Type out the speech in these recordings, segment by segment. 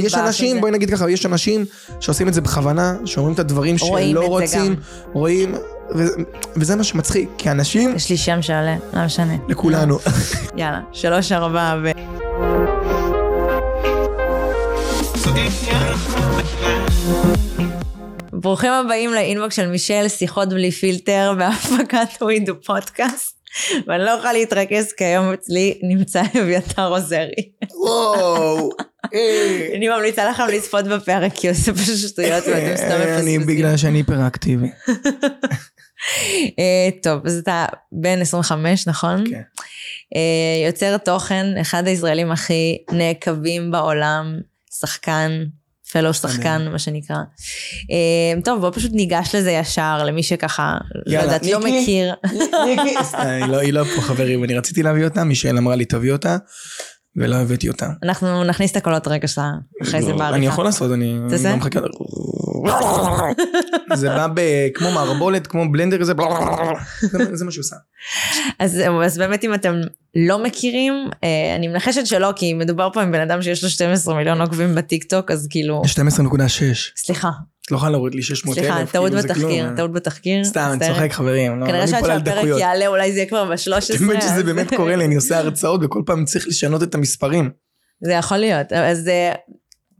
יש אנשים. בואי נגיד ככה, יש אנשים שעושים את זה בכוונה, שאומרים את הדברים את זה רוצים. רואים, ו- וזה מה שמצחיק, כי אנשים, יש לי שם שעלה, לא משנה. לכולנו. יאללה, שלוש, ארבע, ו... ברוכים הבאים לאינבוקס של מישל, שיחות בלי פילטר בהפקת ווידו פודקאסט. ואני לא יכולה להתרכז כי היום אצלי נמצא אביתר עוזרי. וואו. אה. אני ממליצה לכם לצפות בפרק כי עושה פשוט שטויות ואתם סתם אה, אני מפספסים. בגלל שאני היפראקטיבי. אה, טוב, אז אתה בן 25, נכון? כן. יוצר תוכן, אחד הישראלים הכי נעקבים בעולם, שחקן, פלו שחקן, מה שנקרא. טוב, בוא פשוט ניגש לזה ישר, למי שככה, לא יודעת, לא. מכיר. סתם, לא- היא לא פה חברים, אני רציתי להביא אותה, מישל אמרה לי תביא אותה, ולא הבאתי אותה. אנחנו נכניס את הקולות רקע שלה אחרי זה לא, בעריכה. אני יכול לעשות, אני? לא מחכה. זה בא כמו מערבולת, כמו בלנדר, זה מה שהוא עושה. אז זהו, אז באמת אם אתם לא מכירים, אה, אני מנחשת שלא, כי מדובר פה עם בן אדם שיש לו 12 מיליון עוקבים בטיק טוק, אז כאילו, 12.6. סליחה, את לא יכולה להוריד לי 600 אלף. סליחה, טעות כאילו, בתחקיר, כלום. טעות בתחקיר. סתם, אני. צוחק חברים. לא- כנראה לא שעד על שהפרק. יעלה אולי זה יהיה כבר ב-13. האמת שזה באמת קורה לי, אני עושה הרצאות וכל פעם צריך לשנות את המספרים. זה יכול להיות, אז אה,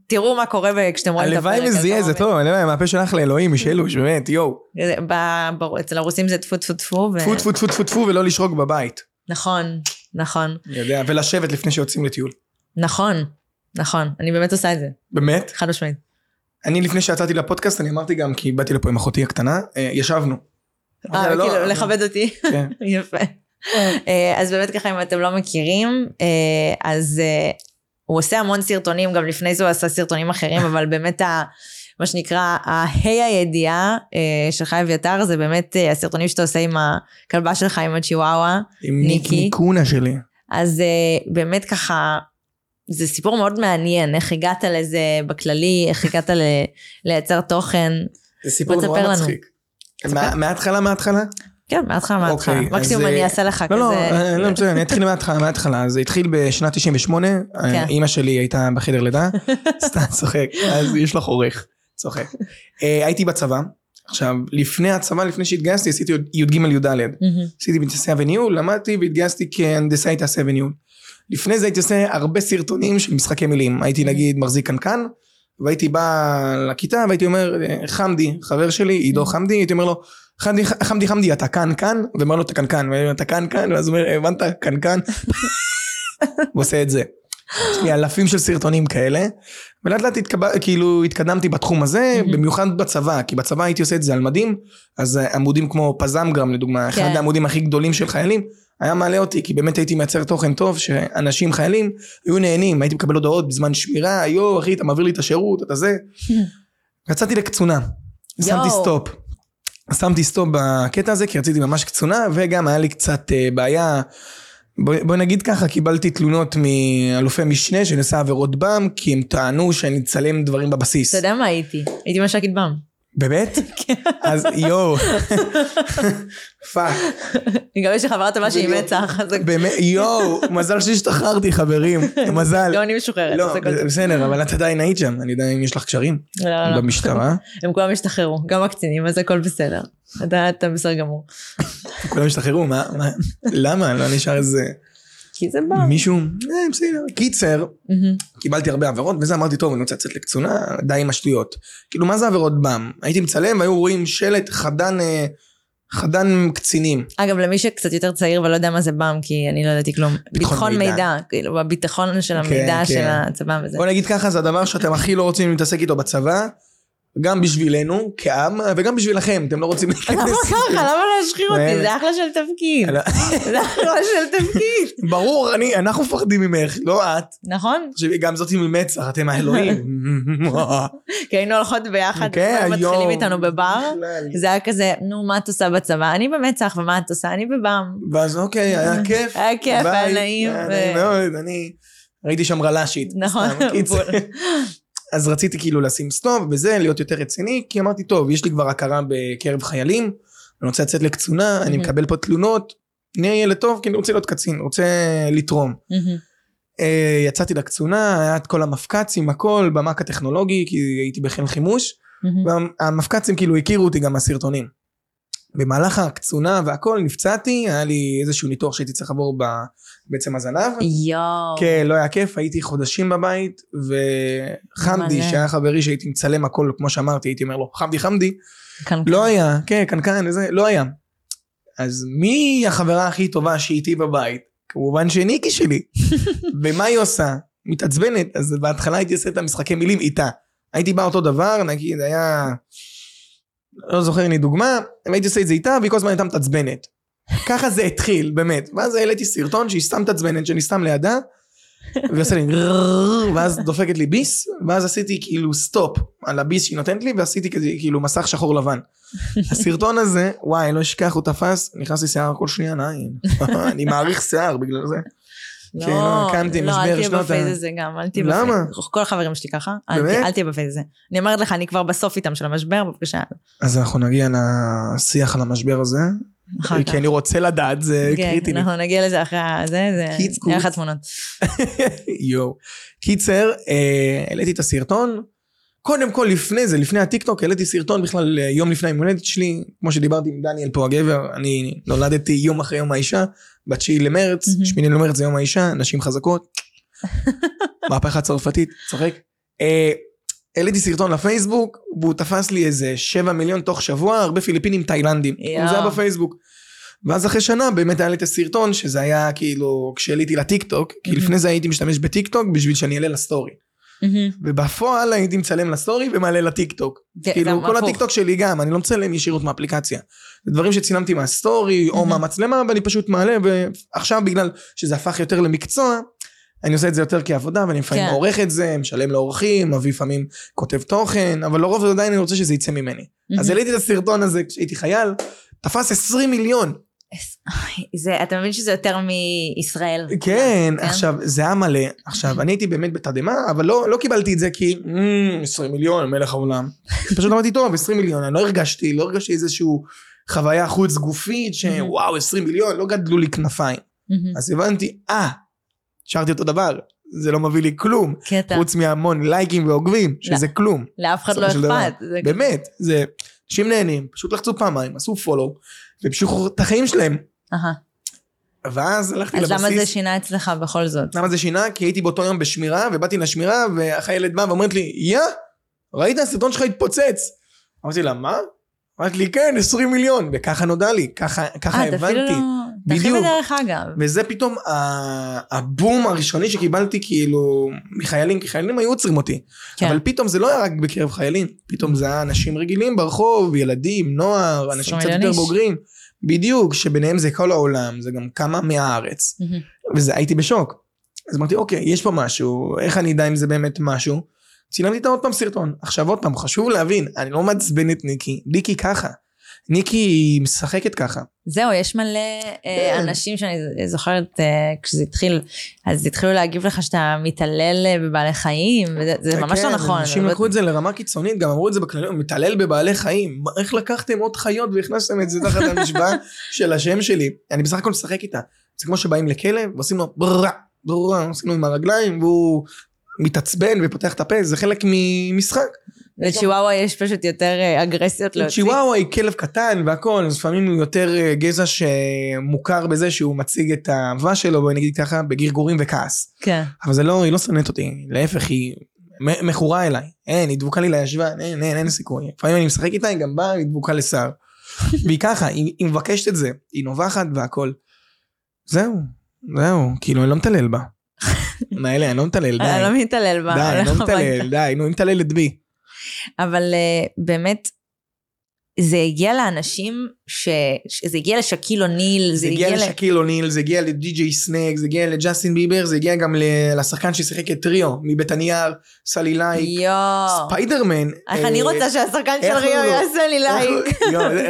תראו מה קורה כשאתם רואים את הפרק. הלוואי וזה יהיה, זה טוב, הלוואי, מהפה שלך לאלוהים, משלוש, באמת, יואו. ב- אצל הרוסים זה טפו טפו טפו. טפו טפו טפו טפו טפו ולא לשרוק בבית. נכון, נכון, יודע, ולשבת לפני שיוצאים לטיול. נכון, נכון, אני באמת עושה את זה, באמת? חד משמעית. אני לפני שיצאתי לפודקאסט, אני אמרתי גם, כי באתי לפה עם אחותי הקטנה, אה, ישבנו. אה, לא, כאילו, לכבד אותי. כן. יפה. אה, אז באמת ככה, אם אתם לא מכירים, אה, אז הוא עושה המון סרטונים, גם לפני זה הוא עשה סרטונים אחרים, אבל באמת ה... מה שנקרא, ההי הידיעה שלך אביתר, זה באמת הסרטונים שאתה עושה עם הכלבה שלך, עם הצ'יוואווה. עם ניקי. ניקונה שלי. אז באמת ככה, זה סיפור מאוד מעניין, איך הגעת לזה בכללי, איך הגעת ל- לייצר תוכן. זה סיפור נורא לנו. מצחיק. מה- מההתחלה, מההתחלה? כן, מההתחלה, מההתחלה. אוקיי, מקסימום אז, אני אה, אעשה לך לא, לא, כזה. אה, לא, בסדר, אני אתחיל מההתחלה, מההתחלה. זה התחיל בשנת 98, כן. אימא שלי הייתה בחדר לידה, סתם צוחק, אז יש לך עורך, צוחק. אה, הייתי בצבא, עכשיו, לפני הצבא, לפני שהתגייסתי, עשיתי י"ג י"ד. עשיתי בהנדסה וניהול, למדתי והתגייסתי כהנדסאי תעשייה וניהול. לפני זה הייתי עושה הרבה סרטונים של משחקי מילים. הייתי נגיד מחזיק קנקן, והייתי בא לכיתה והייתי אומר, אה, חמדי, חבר שלי, עידו חמדי, הייתי אומר לו, חמדי, חמדי, חמדי, אתה קנקן? ואומר לו, אתה קנקן, ואני אומר, אתה קנקן? ואז הוא אומר, הבנת, קנקן? הוא עושה את זה. יש לי אלפים של סרטונים כאלה, ולאט לאט התקב... כאילו התקדמתי בתחום הזה, Mhm. במיוחד בצבא, כי בצבא הייתי עושה את זה על מדים, אז אה, עמודים כמו פזמגרם לדוגמה, אחד כן. העמודים הכי גדולים של חיילים, היה מעלה אותי, כי באמת הייתי מייצר תוכן טוב, שאנשים חיילים היו נהנים, הייתי מקבל הודעות בזמן שמירה, יואו אחי אתה מעביר לי את השירות, אתה זה. יצאתי לקצונה, שמתי. stop. שמתי stop בקטע הזה, כי רציתי ממש קצונה, וגם היה לי קצת אה, בעיה. בוא, בוא נגיד ככה, קיבלתי תלונות מאלופי משנה שנעשה עבירות בם, כי הם טענו שאני מצלם דברים בבסיס. אתה יודע מה הייתי? הייתי מש"קית בם. באמת? כן. אז יואו. fuck. גם יש לי חברה טובה שהיא. מצ"ח, באמת, יואו, מזל שהשתחררתי חברים, מזל. גם אני משוחררת. לא. בסדר, אבל את עדיין היית שם, אני יודע אם יש לך קשרים לא, לא, לא. במשטרה. הם כולם השתחררו, גם הקצינים, אז הכל בסדר. אתה בסדר גמור. כולם השתחררו, מה, למה? לא נשאר איזה כי זה בם. מישהו, אה, בסדר. קיצר. קיבלתי הרבה עבירות, וזה אמרתי, טוב, אני רוצה לצאת לקצונה, די עם השטויות. כאילו, מה זה עבירות בם? הייתי מצלם, והיו רואים שלט חדן, אה, חדן קצינים. אגב, למי שקצת יותר צעיר ולא יודע מה זה בם, כי אני לא ידעתי כלום. ביטחון מידע. מידע, כאילו, הביטחון של כן, המידע כן. של הצבא וזה. בוא נגיד ככה, זה הדבר שאתם הכי לא רוצים להתעסק איתו בצבא, גם בשבילנו, כעם, וגם בשבילכם, אתם לא רוצים להיכנס. למה ככה? למה להשחיר אותי? זה אחלה של תפקיד. לא. זה אחלה של תפקיד. ברור, אנחנו מפחדים ממך, לא את. נכון? גם זאת עם מצח, אתם האלוהים. כי היינו הולכות ביחד, וכולם מתחילים. איתנו בבר. זה היה כזה, נו, מה את עושה בצבא? אני במצח, ומה את עושה? אני בבם. ואז אוקיי, היה כיף. היה כיף. היה נעים. היה נעים מאוד, אני ראיתי שם רל"שית. נכון. אז רציתי כאילו לשים סטופ וזה, להיות יותר רציני, כי אמרתי, טוב, יש לי כבר הכרה בקרב חיילים, אני רוצה לצאת לקצונה, אני מהמם. מקבל פה תלונות, נהיה ילד טוב, כי אני רוצה להיות קצין, רוצה לתרום. מהמם. אה, יצאתי לקצונה, היה את כל המפק"צים, הכל, במ"ק הטכנולוגי, כי הייתי בחיל חימוש, מהמם. והמפק"צים כאילו הכירו אותי גם מהסרטונים. במהלך הקצונה והכל נפצעתי, היה לי איזשהו ניתוח שהייתי צריך לעבור ב- בעצם הזנב. יואו. כן, לא היה כיף, הייתי חודשים בבית, וחמדי, מלא. שהיה חברי שהייתי מצלם הכל, כמו שאמרתי, הייתי אומר לו, חמדי חמדי, כאן- לא היה, כן, קנקן וזה, לא היה. אז מי החברה הכי טובה שאיתי בבית? כמובן שניקי שלי. ומה היא עושה? מתעצבנת, אז בהתחלה הייתי עושה את המשחקי מילים איתה. הייתי בא אותו דבר, נגיד היה... לא זוכר לי דוגמה, והייתי עושה את זה איתה, והיא כל הזמן הייתה מתעצבנת. ככה זה התחיל, באמת. ואז העליתי סרטון שהיא סתם מתעצבנת, שאני סתם לידה, והיא עושה לי ואז דופקת לי ביס, ואז עשיתי כאילו stop על הביס שהיא נותנת לי, ועשיתי כזה כאילו מסך שחור לבן. הסרטון הזה, וואי, לא אשכח, הוא תפס, נכנס לי שיער כל שנייה לעין. אני מעריך שיער בגלל זה. כן, לא, הקמתי לא, משבר אל תהיה שנות ה- בפייס הזה גם, אל תהיה למה? בפייס. כל החברים שלי ככה, אל באמת? תהיה- אל תהיה בפייס הזה. אני אומרת לך, אני כבר בסוף איתם של המשבר, בבקשה. אז אנחנו נגיע לשיח על המשבר הזה, אחר כך. כי אני רוצה לדעת, זה כן, קריטי לי. אנחנו נגיע לזה אחרי זה, זה, קיצקוץ. נראה לך תמונות. יואו. קיצר, אה, העליתי את הסרטון. קודם כל לפני זה, לפני הטיקטוק, העליתי סרטון בכלל אה, יום לפני היום הולדת שלי, כמו שדיברתי עם דניאל פה הגבר, אני נולדתי יום אחרי יום האישה, בתשיעי למרץ. שמיני למרץ זה יום האישה, נשים חזקות. מהפכה צרפתית, צוחק. אה, העליתי סרטון לפייסבוק, והוא תפס לי איזה 7 מיליון תוך שבוע, הרבה פיליפינים תאילנדים. יואו. זה היה בפייסבוק. ואז אחרי שנה באמת היה לי את הסרטון, שזה היה כאילו, כשעליתי לטיקטוק, כי. לפני זה הייתי משתמש בטיקטוק בשביל שאני אעלה לסטורי. מהמם. ובפועל הייתי מצלם לסטורי ומעלה לטיקטוק. כאילו כל. הטיקטוק שלי גם, אני לא מצלם ישירות מהאפליקציה. זה דברים שצילמתי מהסטורי או מהמם. מהמצלמה ואני פשוט מעלה ועכשיו בגלל שזה הפך יותר למקצוע, אני עושה את זה יותר כעבודה ואני לפעמים כן. עורך את זה, משלם לעורכים, מביא לפעמים כותב תוכן, אבל לרוב עדיין אני רוצה שזה יצא ממני. אז מהמם. העליתי את הסרטון הזה כשהייתי חייל, תפס 20 מיליון. זה, אתה מבין שזה יותר מישראל. כן, עכשיו זה היה מלא, עכשיו אני הייתי באמת בתדהמה, אבל לא, לא קיבלתי את זה כי "אמ, 20 מיליון מלך העולם. פשוט אמרתי טוב 20 מיליון, אני לא הרגשתי, לא הרגשתי איזשהו חוויה חוץ גופית שוואו 20 מיליון, לא גדלו לי כנפיים. אז הבנתי, אה, שרתי אותו דבר, זה לא מביא לי כלום, קטע. חוץ מהמון לייקים ועוקבים, שזה כלום. לאף אחד לא. אכפת. באמת, זה, אנשים נהנים, פשוט לחצו פעמיים, עשו פולו, והמשיכו את החיים שלהם. אהה. ואז הלכתי אז לבסיס. למה זה שינה אצלך בכל זאת? למה זה שינה? כי הייתי באותו יום בשמירה, ובאתי לשמירה, והחיילת באה ואומרת לי, יא, ראית? הסרטון שלך התפוצץ. אמרתי לה, מה? אמרת לי, כן, 20 מיליון. וככה נודע לי, ככה, ככה אה, אתה אפילו הבנתי. בדיוק. בדרך אגב. וזה פתאום הבום הראשוני שקיבלתי כאילו מחיילים, כי חיילים היו עוצרים אותי. כן. אבל פתאום זה לא היה רק בקרב חיילים, פתאום זה היה אנשים רגילים ברחוב, ילדים, נוער, אנשים 20 קצת יותר. בוגרים. בדיוק, שביניהם זה כל העולם, זה גם כמה מהארץ. וזה הייתי בשוק. אז אמרתי אוקיי יש פה משהו איך אני אדע אם זה באמת משהו. צילמתי את עוד פעם סרטון עכשיו עוד פעם חשוב להבין אני לא מעצבן את ניקי ניקי ככה. ניקי משחקת ככה. זהו, יש מלא אה, כן. אנשים שאני זוכרת אה, כשזה התחיל, אז התחילו להגיב לך שאתה מתעלל אה, בבעלי חיים, וזה זה ממש לא כן, נכון. אנשים לקחו את זה לרמה קיצונית גם אמרו את זה בכללי מתעלל בבעלי חיים איך לקחתם עוד חיות והכנסתם את זה תחת המשוואה של השם שלי אני בסך הכל משחק איתה זה כמו שבאים לכלב ועושים לו בררה בררה עושים לו עם הרגליים והוא מתעצבן ופותח את הפה זה חלק ממשחק. לצ'יוואווה יש פשוט יותר אה, אגרסיות להוציא. צ'יוואווה היא כלב קטן והכל, אז לפעמים הוא יותר אה, גזע שמוכר בזה שהוא מציג את האהבה שלו, בואי נגיד ככה, בגרגורים וכעס. כן. אבל זה לא, היא לא שונאת אותי, להפך, היא מכורה אליי. אין, היא דבוקה לי לישבן, אין, אין, אין סיכוי. לפעמים אני משחק איתה, היא גם באה, היא דבוקה לשר. והיא ככה, היא, היא מבקשת את זה, היא נובחת והכל. זהו, זהו, כאילו אני לא מתעלל בה. יאללה, אני לא מתעלל, אני לא די. מתעלל בה. די, אני לא הביתה. מתעלל, די, נו, היא מתעללת בי. אבל אה, באמת, זה הגיע לאנשים, ש... שזה הגיע לשאקיל אוניל, זה הגיע לשקיל אוניל, זה הגיע ל DJ Snake, זה הגיע לג'סטין ביבר, זה הגיע גם לשחקן ששיחק את ריו, מבית הנייר, עשה לי לייק. ספיידרמן. איך אה, אני רוצה שהשחקן של ריו יעשה לי לייק.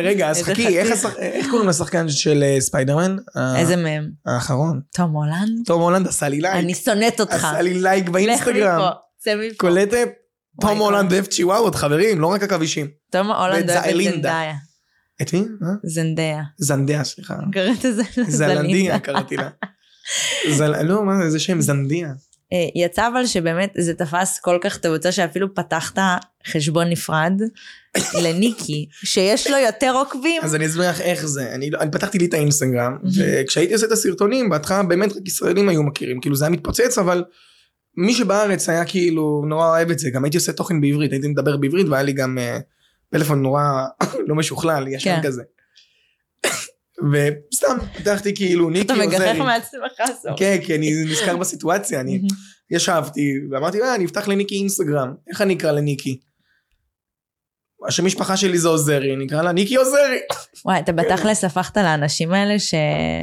רגע, אז חכי, איך חתיך. השח- איך קוראים לשחקן של אה, ספיידרמן? איזה מהם? האחרון. תום הולנד? תום הולנד עשה לי לייק. אני שונאת אותך. עשה לי לייק לך באינסטגרם. מפה. צא מפה. קולטת? תום הולנד אוהב צ'יוואוות, חברים, לא רק עכבישים. תום הולנד אוהב את. זנדאיה. את מי? זנדיה. זנדיה, סליחה. קראת את זה? זלנדיה קראתי לה. לא, מה זה, איזה שם? זנדיה. אה, יצא אבל שבאמת זה תפס כל כך תאוצה שאפילו פתחת חשבון נפרד לניקי, שיש לו יותר עוקבים. אז אני אסביר לך איך זה. אני, לא- אני פתחתי לי את האינסטגרם, וכשהייתי עושה את הסרטונים, בהתחלה באמת רק ישראלים היו מכירים, כאילו זה היה מתפוצץ, אבל מי שבארץ היה כאילו נורא אוהב את זה, גם הייתי עושה תוכן בעברית, הייתי מדבר בעברית, והיה לי גם uh, פלאפון נורא לא משוכלל, ישן כן. כזה. וסתם פתחתי כאילו ניקי אתה עוזר מגחך. מעצמך סוף. כן, כי אני נזכר בסיטואציה, אני ישבתי ואמרתי, אה, אני אפתח לניקי אינסטגרם, איך אני אקרא לניקי? השם משפחה שלי זה עוזרי, אני אקרא לה ניקי עוזרי. וואי, אתה בתכלס הפכת לאנשים האלה ש...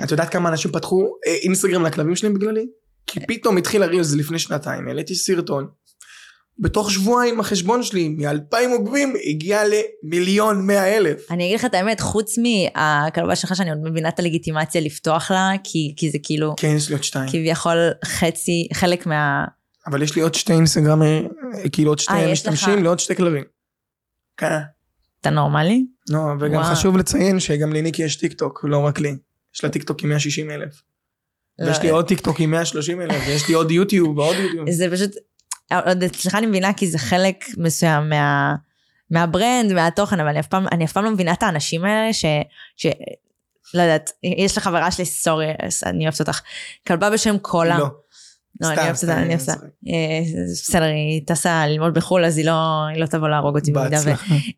את יודעת כמה אנשים פתחו אה, אינסטגרם לכלבים שלהם בגללי? כי פתאום התחיל הרילס לפני שנתיים, העליתי סרטון. בתוך שבועיים החשבון שלי מאלפיים עוקבים הגיע למיליון מאה אלף. אני אגיד לך את האמת, חוץ מהכלבה שלך שאני עוד מבינה את הלגיטימציה לפתוח לה, כי, כי זה כאילו כן, יש לי עוד שתיים. כביכול חצי, חלק מה... אבל יש לי עוד שתי אינסטגרם, כאילו עוד שתי אה, משתמשים. לעוד שתי כלבים. כן. אתה נורמלי? לא, וגם וואו. חשוב לציין שגם לניקי יש טיק טוק, לא רק לי. יש לה טיק טוק עם 160 אלף. ויש לי לא, עוד טיק טוק עם 130 אלף, ויש לי עוד יוטיוב ועוד יוטיוב. זה פשוט, עוד אצלך אני מבינה כי זה חלק מסוים מה... מה brand, מהתוכן, אבל אני אף פעם, אני אף פעם לא מבינה את האנשים האלה ש... ש... לא יודעת, יש לך חברה שלי, sorry, אני אוהבת אותך, כלבה בשם קולה. לא. לא, אני אוהבת סתם, אותה, אני. צוחק. אה, זה בסדר, היא טסה ללמוד בחו"ל, אז היא לא, לא תבוא להרוג אותי במידה ו...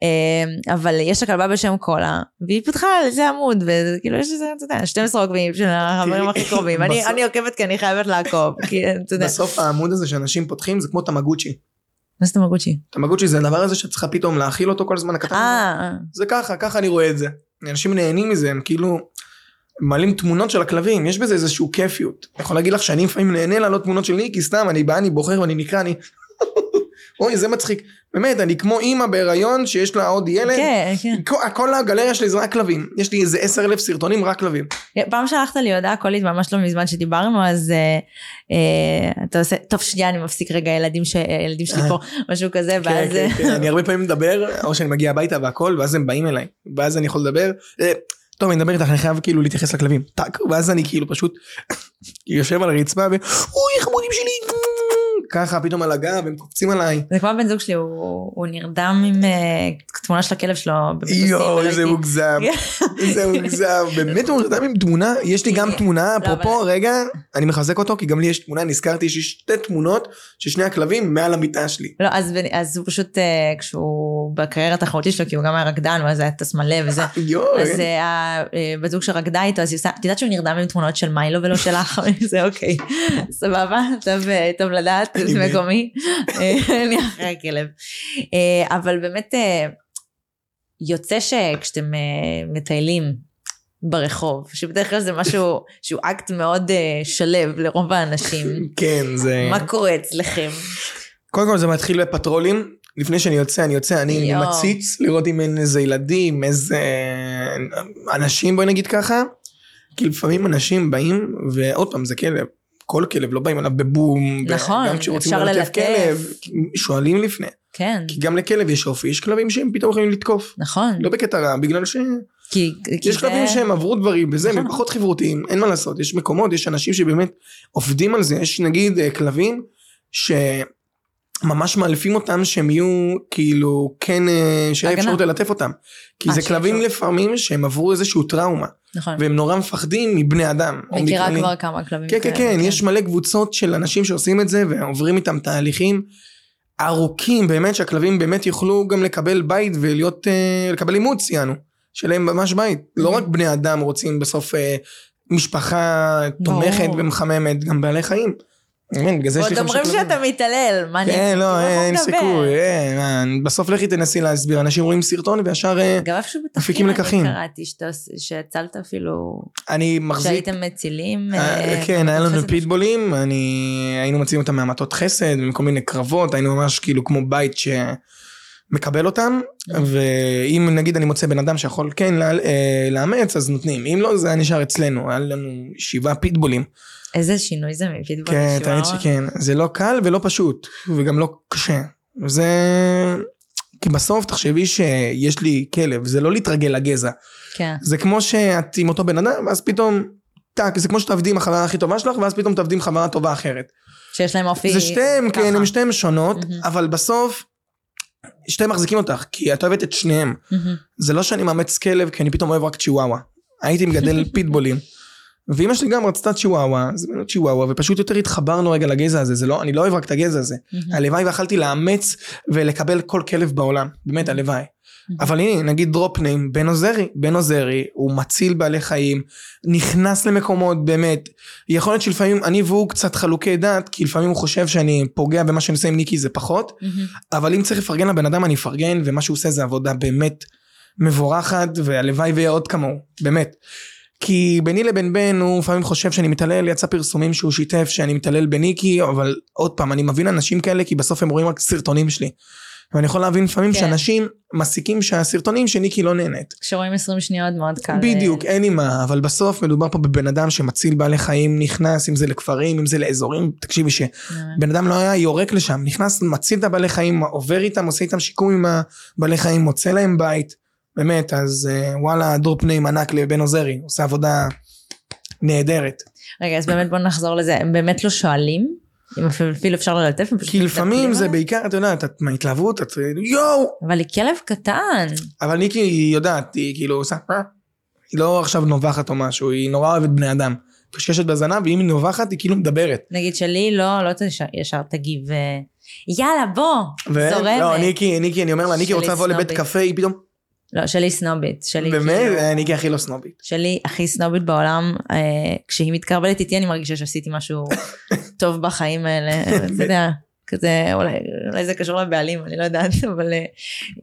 אה, אבל יש לה כלבה בשם קולה, והיא פתחה על איזה עמוד, וכאילו יש איזה, אתה יודע, 12 עוקבים של החברים הכי קרובים. אני- עוקבת כי אני חייבת לעקוב, כי אתה יודע. בסוף העמוד הזה שאנשים פותחים זה כמו תמגוצ'י. מה זה תמגוצ'י? תמגוצ'י זה הדבר הזה שאת צריכה פתאום להאכיל אותו כל הזמן הקטן. אה, זה ככה, ככה אני רואה את זה. אנשים נהנים מזה, הם כאילו מעלים תמונות של הכלבים, יש בזה איזשהו כיפיות. אני יכול להגיד לך שאני לפעמים נהנה לעלות תמונות של ניקי, סתם, אני בא, אני בוחר ואני נקרא, אני... אוי, זה מצחיק. באמת, אני כמו אימא בהיריון שיש לה עוד ילד. כן, כן. כל, כל הגלריה שלי זה רק כלבים. יש לי איזה עשר אלף סרטונים רק כלבים. פעם שלחת לי הודעה קולית ממש לא מזמן שדיברנו, אז אה, אה, אתה עושה, טוב שנייה אני מפסיק רגע ילדים ש- ילדים שלי פה, משהו כזה, כן, ואז... כן, כן, אני הרבה פעמים מדבר, או שאני מגיע הביתה והכל, ואז הם באים אליי. ואז אני יכול לדבר. טוב, אני מדבר איתך, אני חייב כאילו להתייחס לכלבים. טאק, ואז אני כאילו פשוט יושב על הרצפה ו... אוי, חמודים שלי! ככה, פתאום על הגב, הם קופצים עליי. זה כמו הבן זוג שלי, הוא, הוא נרדם עם אה, תמונה של הכלב שלו. יואו, ולא איזה מוגזם. איזה מוגזם. באמת הוא נרדם עם תמונה? יש לי גם תמונה, אפרופו, רגע, אני מחזק אותו, כי גם לי יש תמונה, נזכרתי, יש לי שתי תמונות של שני הכלבים מעל המיטה שלי. לא, אז, אז הוא פשוט, אה, כשהוא בקריירה התחרותית שלו, כי הוא גם היה רקדן, ואז היה טס מלא וזה. יואו, אז אה, הבת זוג שרקדה איתו, אז היא עושה, את יודעת שהוא נרדם עם תמונות של מיילו ולא שלך? זה אוקיי, סבבה, טוב, אה, לדעת, זה. מקומי, אה, אני אחרי הכלב. אה, אבל באמת, אה, יוצא שכשאתם אה, מטיילים ברחוב, שבדרך כלל זה משהו שהוא אקט מאוד אה, שלב לרוב האנשים, כן, זה... מה קורה אצלכם? קודם כל זה מתחיל בפטרולים. לפני שאני יוצא, אני יוצא, אני יואו. מציץ לראות אם אין איזה ילדים, איזה אנשים, בואי נגיד ככה. כי לפעמים אנשים באים, ועוד פעם, זה כלב. כל כלב, לא באים עליו בבום. נכון, גם כשרוצים ללטף. כלב, שואלים לפני. כן, כי גם לכלב יש אופי, יש כלבים שהם פתאום יכולים לתקוף. נכון, לא בקטע רע, בגלל ש... כי כי יש זה- כלבים שהם עברו דברים וזה, נכון. הם פחות חברותיים, אין מה לעשות, יש מקומות, יש אנשים שבאמת עובדים על זה, יש נגיד אה, כלבים שממש מאלפים אותם שהם יהיו כאילו כן, אה, שיהיה הגנה. אפשרות ללטף אותם. כי אה, זה שיהיה כלבים. לפעמים שהם עברו איזשהו טראומה, נכון. והם נורא מפחדים מבני אדם. מכירה. כבר כמה כלבים כן, כן, כאלה, כן, יש מלא קבוצות של אנשים שעושים את זה ועוברים איתם תהליכים ארוכים, באמת שהכלבים באמת יוכלו גם לקבל בית ולהיות, אה, לקבל אימוץ יענו, שלהם ממש בית. לא רק בני אדם רוצים בסוף אה, משפחה תומכת. ומחממת, גם בעלי חיים. באמת, בגלל זה יש לי חמישה אומרים כלבים. שאתה מתעלל, מה אני... כן, לא, אין? סיכוי, מה, בסוף לכי תנסי להסביר, אנשים רואים סרטון וישר אה, גם איפשהו מפיקים בתחקיר לקחים. אני קראתי שהצלת אפילו, אני מחזיק שהייתם מצילים. אה, אה, כן, היה לנו. פיטבולים, אני, היינו מציעים אותם מהמטות חסד, מכל מיני קרבות, היינו ממש כאילו כמו בית שמקבל אותם, אה. ואם נגיד אני מוצא בן אדם שיכול כן לאמץ, אז נותנים, אם לא זה היה נשאר אצלנו, היה לנו שבעה פיטבולים. איזה שינוי זה מפיטבול. כן, לשמוע. האמת שכן, זה לא קל ולא פשוט, וגם לא קשה. זה... כי בסוף תחשבי שיש לי כלב, זה לא להתרגל לגזע. כן, זה כמו שאת עם אותו בן אדם, ואז פתאום, טאק, זה כמו שתעבדי עם החברה הכי טובה שלך, ואז פתאום תעבדי עם חברה טובה אחרת. שיש להם אופי זה שתיהם, ככה. כן, הם שתיהם שונות, מהמם. אבל בסוף, שתיהם מחזיקים אותך, כי את אוהבת את שניהם. מהמם. זה לא שאני מאמץ כלב, כי אני פתאום אוהב רק צ'יוואווה. הייתי מגדל פיטבולים. ואימא שלי גם רצתה צ'יוואווה, אז באמת צ'יוואווה, ופשוט יותר התחברנו רגע לגזע הזה, זה לא, אני לא אוהב רק את הגזע הזה. מהמם. הלוואי ויכלתי לאמץ ולקבל כל כלב בעולם, באמת הלוואי. אבל הנה, נגיד דרופ ניים, בן עוזרי, בן עוזרי, הוא מציל בעלי חיים, נכנס למקומות, באמת. יכול להיות שלפעמים אני והוא קצת חלוקי דעת, כי לפעמים הוא חושב שאני פוגע במה שאני עושה עם ניקי זה פחות, מהמם. אבל אם צריך לפרגן לבן אדם אני אפרגן, ומה שהוא עושה זה עבודה באמת מבורכת, והלוואי ויהיה עוד כמוהו, באמת. כי ביני לבין בן הוא לפעמים חושב שאני מתעלל, יצא פרסומים שהוא שיתף שאני מתעלל בניקי, אבל עוד פעם, אני מבין אנשים כאלה כי בסוף הם רואים רק סרטונים שלי. ואני יכול להבין לפעמים כן. שאנשים מסיקים שהסרטונים שניקי לא נהנית. כשרואים 20 שניות מאוד קל. בדיוק, אין לי מה, אבל בסוף מדובר פה בבן אדם שמציל בעלי חיים, נכנס, אם זה לכפרים, אם זה לאזורים, תקשיבי אה, שבן אדם לא היה יורק לשם, נכנס, מציל את הבעלי חיים, עובר איתם, עושה איתם שיקום עם הבעלי חיים, מוצא להם בית, באמת, אז אה, וואלה, דור פנים ענק לבן עוזרי, עושה עבודה נהדרת. רגע, אז באמת בוא נחזור לזה, הם באמת לא שואלים? אם אפילו אפשר ללטף, הם פשוט כי לפעמים זה? בעיקר, את יודעת, את מההתלהבות, את יואו! אבל היא כלב קטן. אבל ניקי היא יודעת, היא כאילו עושה, "אה". היא לא עכשיו נובחת או משהו, היא נורא אוהבת בני אדם. קשקשת בזנב, ואם היא נובחת, היא כאילו מדברת. נגיד שלי לא, לא ישר תגיב, אה, יאללה בוא, זורמת. לא, ניקי, ניקי, אני אומר לה, ניקי רוצה לבוא לבית. קפה, היא פתאום, לא, שלי סנובית. שלי באמת, כאילו- ניקי הכי לא סנובית. שלי הכי סנובית בעולם, אה, כשהיא מתקרבלת איתי אני מרגישה שעשיתי משהו טוב בחיים האלה, אתה יודע, כזה, אולי, אולי זה קשור לבעלים, אני לא יודעת, אבל אה,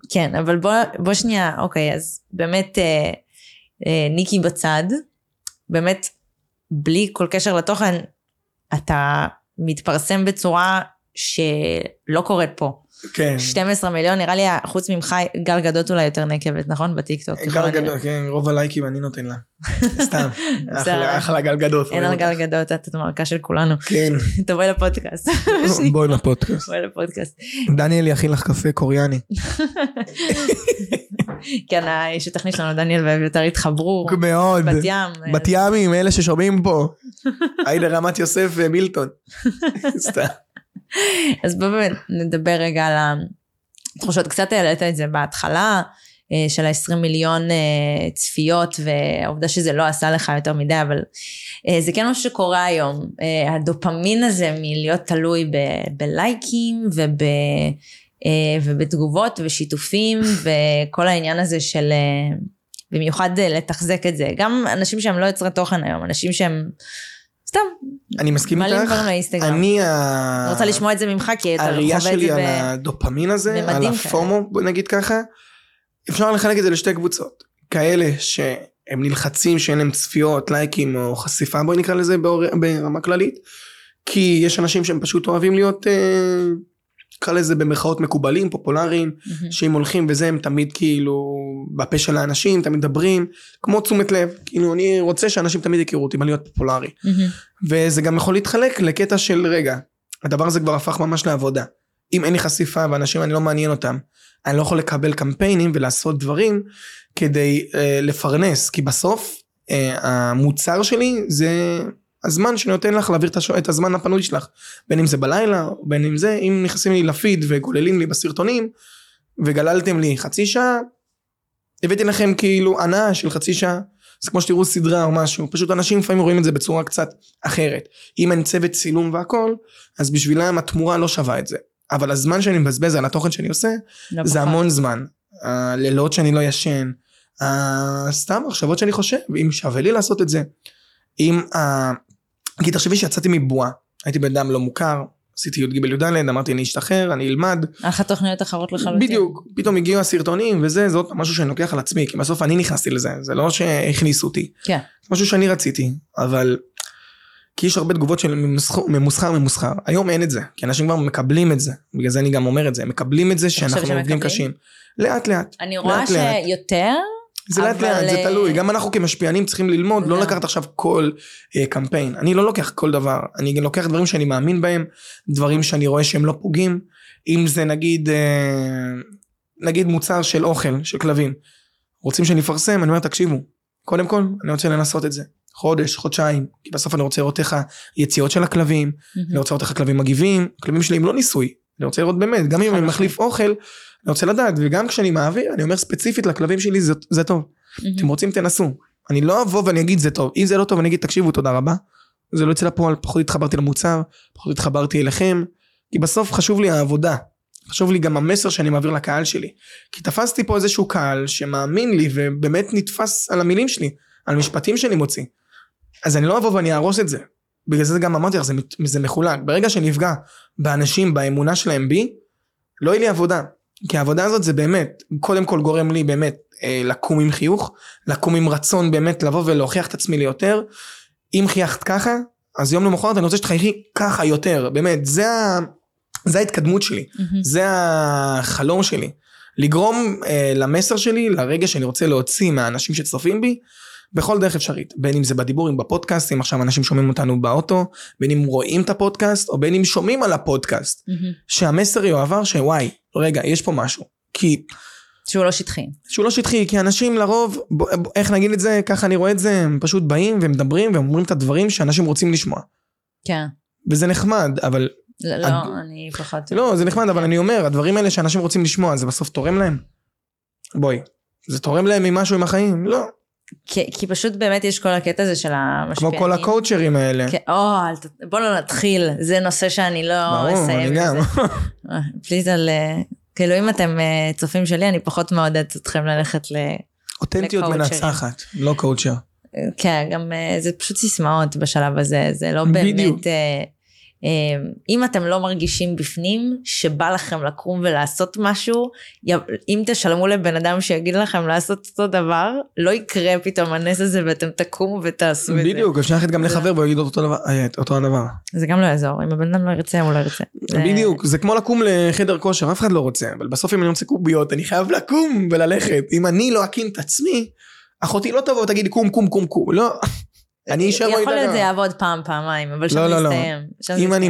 כן, אבל בוא, בוא שנייה, אוקיי, אז באמת אה, אה, ניקי בצד, באמת, בלי כל קשר לתוכן, אתה מתפרסם בצורה שלא קורית פה. כן. 12 מיליון, נראה לי, חוץ ממך, גל גדות אולי יותר נקבת, נכון? בטיקטוק. גל הנראה. גדול, כן, רוב הלייקים אני נותן לה. סתם. אחלה- גל גדות. אין על גל גדות, את המרקה של כולנו. כן. תבואי לפודקאסט. בואי לפודקאסט. תבואי לפודקאסט. דניאל יכין לך קפה קוריאני. כן, האיש הטכני שלנו, דניאל ואביתר התחברו. מאוד. בת ים. בת ימים, אלה ששומעים פה. היידה רמת יוסף ומילטון. סתם. אז בואו נדבר רגע על התחושות. קצת העלית את זה בהתחלה, אה, של ה-20 מיליון אה, צפיות, והעובדה שזה לא עשה לך יותר מדי, אבל אה, זה כן משהו שקורה היום. הדופמין הזה מלהיות תלוי ב- בלייקים וב... ובתגובות ושיתופים וכל העניין הזה של במיוחד לתחזק את זה. גם אנשים שהם לא יוצרי תוכן היום, אנשים שהם סתם אני מסכים איתך. דברים לאינסטגרם. אני ה... רוצה לשמוע את זה ממך, כי אתה חווה הראייה את שלי זה על ב... הדופמין הזה, על הפומו, בוא נגיד ככה, אפשר לחלק את זה לשתי קבוצות. כאלה שהם נלחצים שאין להם צפיות, לייקים או חשיפה, בואי נקרא לזה ברמה כללית. כי יש אנשים שהם פשוט אוהבים להיות, אה, נקרא לזה במרכאות מקובלים, פופולריים, מהמם. שאם הולכים וזה הם תמיד כאילו בפה של האנשים, תמיד מדברים, כמו תשומת לב, כאילו אני רוצה שאנשים תמיד יכירו אותי, מה להיות פופולרי. מהמם. וזה גם יכול להתחלק לקטע של רגע, הדבר הזה כבר הפך ממש לעבודה. אם אין לי חשיפה ואנשים אני לא מעניין אותם, אני לא יכול לקבל קמפיינים ולעשות דברים כדי אה, לפרנס, כי בסוף אה, המוצר שלי זה הזמן שאני נותן לך להעביר את, הזמן הפנוי שלך, בין אם זה בלילה, בין אם זה, אם נכנסים לי לפיד וגוללים לי בסרטונים, וגללתם לי חצי שעה, הבאתי לכם כאילו הנאה של חצי שעה. זה כמו שתראו סדרה או משהו, פשוט אנשים לפעמים רואים את זה בצורה קצת אחרת. אם אין צוות צילום והכל, אז בשבילם התמורה לא שווה את זה. אבל הזמן שאני מבזבז על התוכן שאני עושה, לא זה פחות. המון זמן. הלילות שאני לא ישן, סתם מחשבות שאני חושב, אם שווה לי לעשות את זה. אם, כי תחשבי שיצאתי מבועה, הייתי בן אדם לא מוכר, עשיתי י"ג י"ד, אמרתי אני אשתחרר, אני אלמד, לך תוכניות אחרות לחלוטין. בדיוק, פתאום הגיעו הסרטונים וזה, זה עוד פעם משהו שאני לוקח על עצמי, כי בסוף אני נכנסתי לזה, זה לא שהכניסו אותי. כן. זה משהו שאני רציתי, אבל... כי יש הרבה תגובות של ממוסחר, ממוסחר, ממוסחר. היום אין את זה, כי אנשים כבר מקבלים את זה. בגלל זה אני גם אומר את זה, מקבלים את זה שאנחנו עובדים? קשים. לאט לאט. אני רואה לאט, לאט. זה לאט אבל, לאט, זה אה, תלוי. גם אנחנו כמשפיענים צריכים ללמוד, לא גם. לקחת עכשיו כל אה, קמפיין. אני לא לוקח כל דבר, אני לוקח דברים שאני מאמין בהם, דברים שאני רואה שהם לא פוגעים. אם זה נגיד, אה, נגיד מוצר של אוכל, של כלבים. רוצים שאני אפרסם, אני אומר תקשיבו, קודם כל אני רוצה לנסות את זה. חודש, חודשיים, כי בסוף אני רוצה לראות איך היציאות של הכלבים, אני רוצה לראות איך הכלבים מגיבים, הכלבים שלי הם לא ניסוי, אני רוצה לראות באמת, גם אם אני מחליף אוכל, אני רוצה לדעת, וגם כשאני מעביר, אני אומר ספציפית לכלבים שלי, זה, זה טוב, אתם רוצים תנסו, אני לא אבוא ואני אגיד זה טוב, אם זה לא טוב אני אגיד תקשיבו תודה רבה, זה לא יצא לפועל, פחות התחברתי למוצר, פחות התחברתי אליכם, כי בסוף חשוב לי העבודה, חשוב לי גם המסר שאני מעביר לקהל שלי. כי תפסתי פה איזשהו קהל שמאמין לי ובאמת נתפס על המילים שלי, על משפטים שאני מוציא. אז אני לא אבוא ואני אהרוס את זה. בגלל זה גם אמרתי לך, זה, זה מחולק. ברגע שנפגע באנשים, באמונה שלהם בי, לא יהיה לי עבודה. כי העבודה הזאת זה באמת, קודם כל גורם לי באמת אה, לקום עם חיוך, לקום עם רצון באמת לבוא ולהוכיח את עצמי ליותר. אם חייכת ככה, אז יום למחרת אני רוצה שתחייכי ככה יותר, באמת, זה ה... זה ההתקדמות שלי, mm-hmm. זה החלום שלי. לגרום אה, למסר שלי, לרגע שאני רוצה להוציא מהאנשים שצופים בי, בכל דרך אפשרית. בין אם זה בדיבורים בפודקאסט, אם עכשיו אנשים שומעים אותנו באוטו, בין אם רואים את הפודקאסט, או בין אם שומעים על הפודקאסט. Mm-hmm. שהמסר יועבר שוואי, רגע, יש פה משהו. כי... שהוא לא שטחי. שהוא לא שטחי, כי אנשים לרוב, ב, ב, איך נגיד את זה, ככה אני רואה את זה, הם פשוט באים ומדברים ואומרים את הדברים שאנשים רוצים לשמוע. כן. וזה נחמד, אבל לא, לא, אני פחות... לא, זה נחמד, אבל אני אומר, הדברים האלה שאנשים רוצים לשמוע, זה בסוף תורם להם? בואי, זה תורם להם ממשהו עם החיים? לא. כי, כי פשוט באמת יש כל הקטע הזה של המשפיענים. כמו כל הקואוצ'רים האלה. כן, או, בוא לא נתחיל, זה נושא שאני לא ברור, אני גם. פליז על... אה, כאילו אם אתם אה, צופים שלי, אני פחות מעודדת אתכם ללכת ל... אותנטיות מנצחת, לא קואוצ'ר. כן, גם אה, זה פשוט סיסמאות בשלב הזה, זה לא באמת... בדיוק. אמ, אם אתם לא מרגישים בפנים שבא לכם לקום ולעשות משהו, אם תשלמו לבן אדם שיגיד לכם לעשות אותו דבר, לא יקרה פתאום הנס הזה ואתם תקומו ותעשו את זה. בדיוק, אפשר ללכת גם לחבר והוא יגיד אותו אה, אותו הדבר. זה גם לא יעזור, אם הבן אדם לא ירצה, הוא לא ירצה. בדיוק, זה כמו לקום לחדר כושר, אף אחד לא רוצה, אבל בסוף אם אני רוצה קוביות, אני חייב לקום וללכת. אם אני לא אקים את עצמי, אחותי לא תבוא ותגיד קום קום קום קום, לא. אני אשאר במידע. יכול להיות זה יעבוד פעם, פעמיים, אבל שם לא, זה לא, יסתיים. לא. אם אני...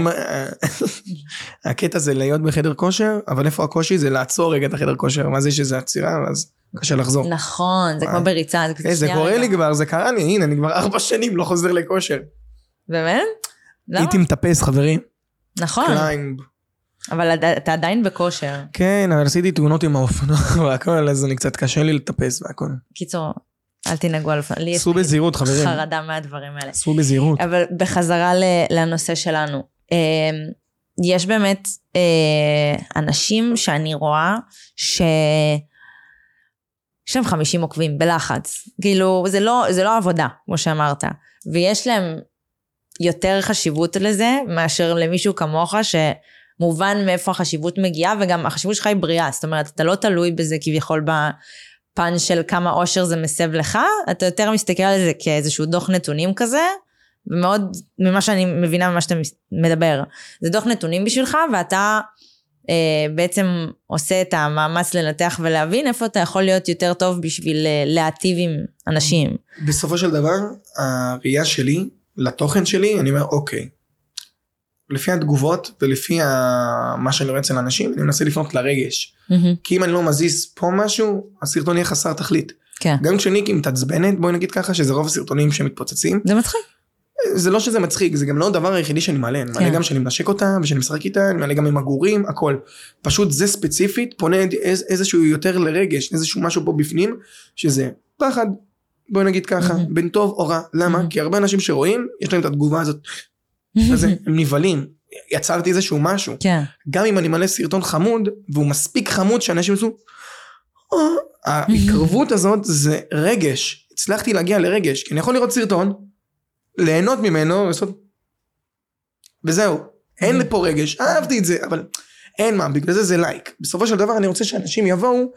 הקטע זה להיות בחדר כושר, אבל איפה הקושי? זה לעצור רגע את החדר כושר. מה זה שזה עצירה, אז קשה לחזור. נכון, זה כמו בריצה. זה קורה לי כבר, זה קרה לי, הנה, אני כבר ארבע שנים לא חוזר לכושר. באמת? הייתי מטפס, חברים. נכון. קליימב. אבל אתה עדיין בכושר. כן, אבל עשיתי תאונות עם האופנוע והכל, אז אני קצת קשה לי לטפס והכל. קיצור, אל תנהגו על אופנוע. סעו בזהירות חברים. חרדה מהדברים האלה. סעו בזהירות. אבל בחזרה לנושא שלנו. אמ, יש באמת אה, אנשים שאני רואה ש... יש להם 50 עוקבים בלחץ. כאילו, זה לא, זה לא עבודה, כמו שאמרת. ויש להם יותר חשיבות לזה מאשר למישהו כמוך שמובן מאיפה החשיבות מגיעה, וגם החשיבות שלך היא בריאה. זאת אומרת, אתה לא תלוי בזה כביכול ב... הפן של כמה אושר זה מסב לך, אתה יותר מסתכל על זה כאיזשהו דוח נתונים כזה, ומאוד, ממה שאני מבינה ממה שאתה מדבר. זה דוח נתונים בשבילך, ואתה אה, בעצם עושה את המאמץ לנתח ולהבין איפה אתה יכול להיות יותר טוב בשביל אה, להטיב עם אנשים. בסופו של דבר, הראייה שלי לתוכן שלי, אני אומר, אוקיי, לפי התגובות ולפי ה... מה שאני רואה אצל אנשים, אני מנסה לפנות לרגש. Mm-hmm. כי אם אני לא מזיז פה משהו, הסרטון יהיה חסר תכלית. כן. גם כשניקי מתעצבנת, בואי נגיד ככה, שזה רוב הסרטונים שמתפוצצים. זה מצחיק. זה לא שזה מצחיק, זה גם לא הדבר היחידי שאני מעלה, אני מעלה כן. גם שאני מנשק אותה, ושאני משחק איתה, אני מעלה גם עם הגורים, הכל. פשוט זה ספציפית פונה איז, איזשהו יותר לרגש, איזשהו משהו פה בפנים, שזה פחד, בואי נגיד ככה, mm-hmm. בין טוב או רע, למה? Mm-hmm. כי הרבה אנשים שרואים, יש להם את התגובה הזאת, אז הם נבהלים. יצרתי איזשהו משהו. כן. גם אם אני מלא סרטון חמוד, והוא מספיק חמוד שאנשים יעשו, אה", ההתקרבות הזאת זה רגש. הצלחתי להגיע לרגש, כי אני יכול לראות סרטון, ליהנות ממנו, לעשות... וזהו. אין לי פה רגש, אהבתי את זה, אבל אין מה, בגלל זה זה לייק. בסופו של דבר אני רוצה שאנשים יבואו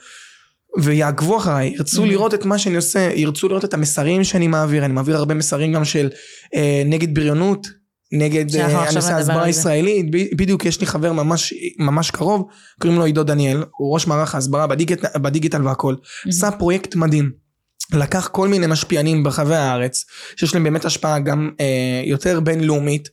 ויעקבו אחריי, ירצו לראות את מה שאני עושה, ירצו לראות את המסרים שאני מעביר, אני מעביר הרבה מסרים גם של אה, נגד בריונות, נגד אה, הנושא ההסברה הישראלית, בדיוק יש לי חבר ממש, ממש קרוב, קוראים לו עידו דניאל, הוא ראש מערך ההסברה בדיגיט, בדיגיטל והכל, עשה פרויקט מדהים. לקח כל מיני משפיענים ברחבי הארץ, שיש להם באמת השפעה גם אה, יותר בינלאומית,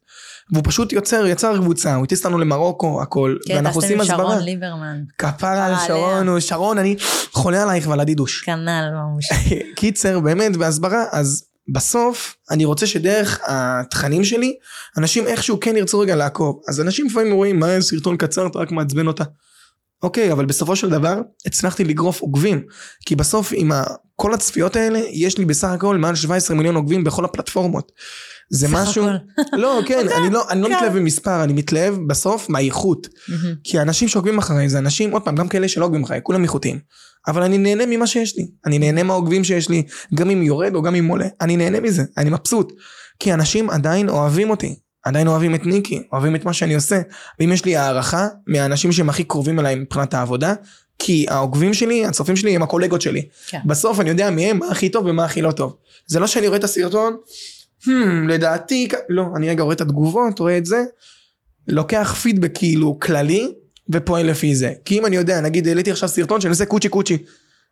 והוא פשוט יוצר, יצר קבוצה, הוא הטיס לנו למרוקו, הכל, כן, ואנחנו עושים הסברה. כן, טסתם עם שרון ליברמן. כפרה על שרון, הוא שרון, אני חולה עלייך ועל הדידוש. כנ"ל ממש. קיצר, באמת, בהסברה, אז בסוף אני רוצה שדרך התכנים שלי אנשים איכשהו כן ירצו רגע לעקוב אז אנשים לפעמים רואים מה סרטון קצר אתה רק מעצבן אותה. אוקיי אבל בסופו של דבר הצלחתי לגרוף עוקבים כי בסוף עם ה- כל הצפיות האלה יש לי בסך הכל מעל 17 מיליון עוקבים בכל הפלטפורמות. זה משהו. לא כן אני לא, אני לא כן. מתלהב במספר אני מתלהב בסוף מהאיכות. כי האנשים שעוקבים אחריי זה אנשים עוד פעם גם כאלה שלא עוקבים אחריי כולם איכותיים אבל אני נהנה ממה שיש לי. אני נהנה מהעוקבים שיש לי גם אם יורד או גם אם עולה. אני נהנה מזה אני מבסוט. כי אנשים עדיין אוהבים אותי עדיין אוהבים את ניקי אוהבים את מה שאני עושה. ואם יש לי הערכה מהאנשים שהם הכי קרובים אליי מבחינת העבודה כי העוקבים שלי הצופים שלי הם הקולגות שלי. כן. בסוף אני יודע מהם מה הכי טוב ומה הכי לא טוב. זה לא שאני רואה את הסרטון hmm, לדעתי לא אני רגע רואה את התגובות רואה את זה לוקח פידבק כאילו כללי ופועל לפי זה. כי אם אני יודע נגיד העליתי עכשיו סרטון שאני עושה קוצ'י קוצ'י.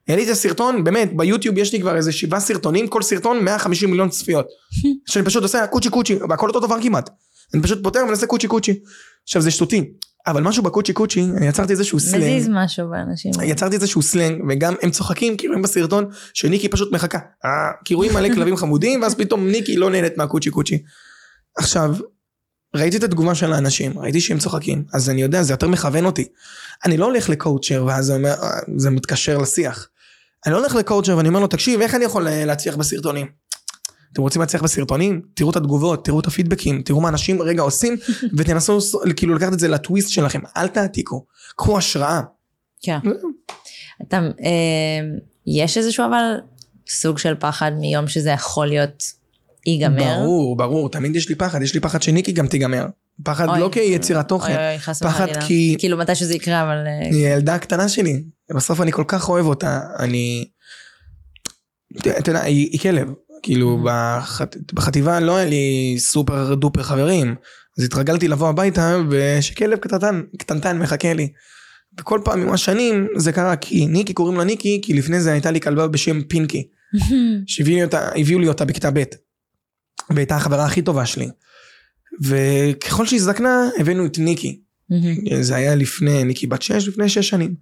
העליתי את הסרטון באמת ביוטיוב יש לי כבר איזה שבעה סרטונים כל סרטון 150 מיליון צפיות. שאני פשוט עושה קוצ'י קוצ'י והכל אותו דבר כמעט. אני פשוט פותר ומנסה קוצ'י קוצ'י. עכשיו זה שטותי אבל משהו בקוצ'י קוצ'י אני יצרתי איזשהו סלנג. מזיז משהו באנשים. יצרתי איזשהו סלנג וגם הם צוחקים כי רואים בסרטון שניקי פשוט מחכה. אה, כי רואים מלא כלבים חמודים ואז פתאום ניקי לא נהנית מהקוצ'י קוצ'י. עכשיו ראיתי את התגובה של האנשים ראיתי שהם צוחקים אז אני יודע זה יותר מכוון אותי. אני לא הולך לקואוצ'ר ואז זה, אומר, זה מתקשר לשיח. אני לא הולך לקואוצ'ר ואני אומר לו תקשיב איך אני יכול אה, להצליח בסרטונים. אתם רוצים להצליח בסרטונים? תראו את התגובות, תראו את הפידבקים, תראו מה אנשים רגע עושים ותנסו כאילו לקחת את זה לטוויסט שלכם, אל תעתיקו, קחו השראה. כן. אתה, אה, יש איזשהו אבל סוג של פחד מיום שזה יכול להיות ייגמר? ברור, ברור, תמיד יש לי פחד, יש לי פחד שניקי גם תיגמר. פחד אוי. לא כיצירת תוכן, אוי, אוי, חס פחד וחלילה. כי- כאילו מתי שזה יקרה, אבל... אה, היא הילדה הקטנה שלי, בסוף אני כל כך אוהב אותה, אני... אתה יודע, היא, היא כלב, כאילו Mhm. בחט... בחטיבה לא היה לי סופר דופר חברים, אז התרגלתי לבוא הביתה ושכלב קטנטן, קטנטן מחכה לי. וכל פעם עם השנים זה קרה כי ניקי קוראים לה ניקי, כי לפני זה הייתה לי כלבה בשם פינקי. שהביאו לי אותה, לי אותה בכיתה ב' והייתה החברה הכי טובה שלי. וככל שהיא הזדקנה הבאנו את ניקי. זה היה לפני, ניקי בת 6, לפני 6 שנים.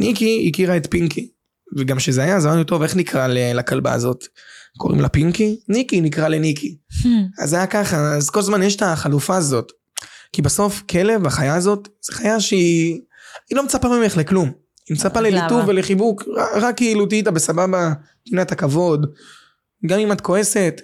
ניקי הכירה את פינקי. וגם שזה היה, אז אמרנו טוב איך נקרא לכלבה הזאת? קוראים לה פינקי? ניקי נקרא לניקי. אז זה היה ככה, אז כל הזמן יש את החלופה הזאת. כי בסוף כלב, החיה הזאת, זו חיה שהיא היא לא מצפה ממך לכלום. היא מצפה לליטוב למה? ולחיבוק, רק כאילו תהיי איתה בסבבה, תני את הכבוד. גם אם את כועסת,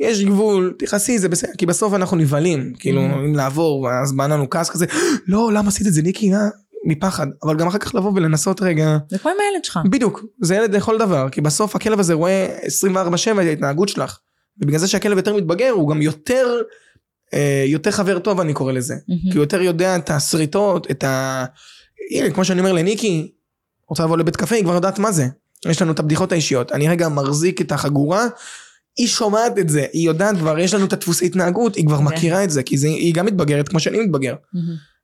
יש גבול, תכעסי, זה בסדר, כי בסוף אנחנו נבהלים, כאילו, Mhm. אם לעבור, ואז בא לנו כעס כזה, לא, למה עשית את זה, ניקי, אה? מפחד. אבל גם אחר כך לבוא ולנסות רגע, זה כמו עם הילד שלך. בדיוק, זה ילד לכל דבר, כי בסוף הכלב הזה רואה 24/7 את ההתנהגות שלך. ובגלל זה שהכלב יותר מתבגר, הוא גם יותר, אה, יותר חבר טוב, אני קורא לזה. כי הוא יותר יודע את השריטות, את ה... הנה, כמו שאני אומר לניקי, רוצה לבוא לבית קפה, היא כבר יודעת מה זה. יש לנו את הבדיחות האישיות. אני רגע מחזיק את החגורה, היא שומעת את זה, היא יודעת כבר, יש לנו את הדפוסי התנהגות, היא כבר כן. מכירה את זה, כי זה, היא גם מתבגרת כמו שאני מתבגר.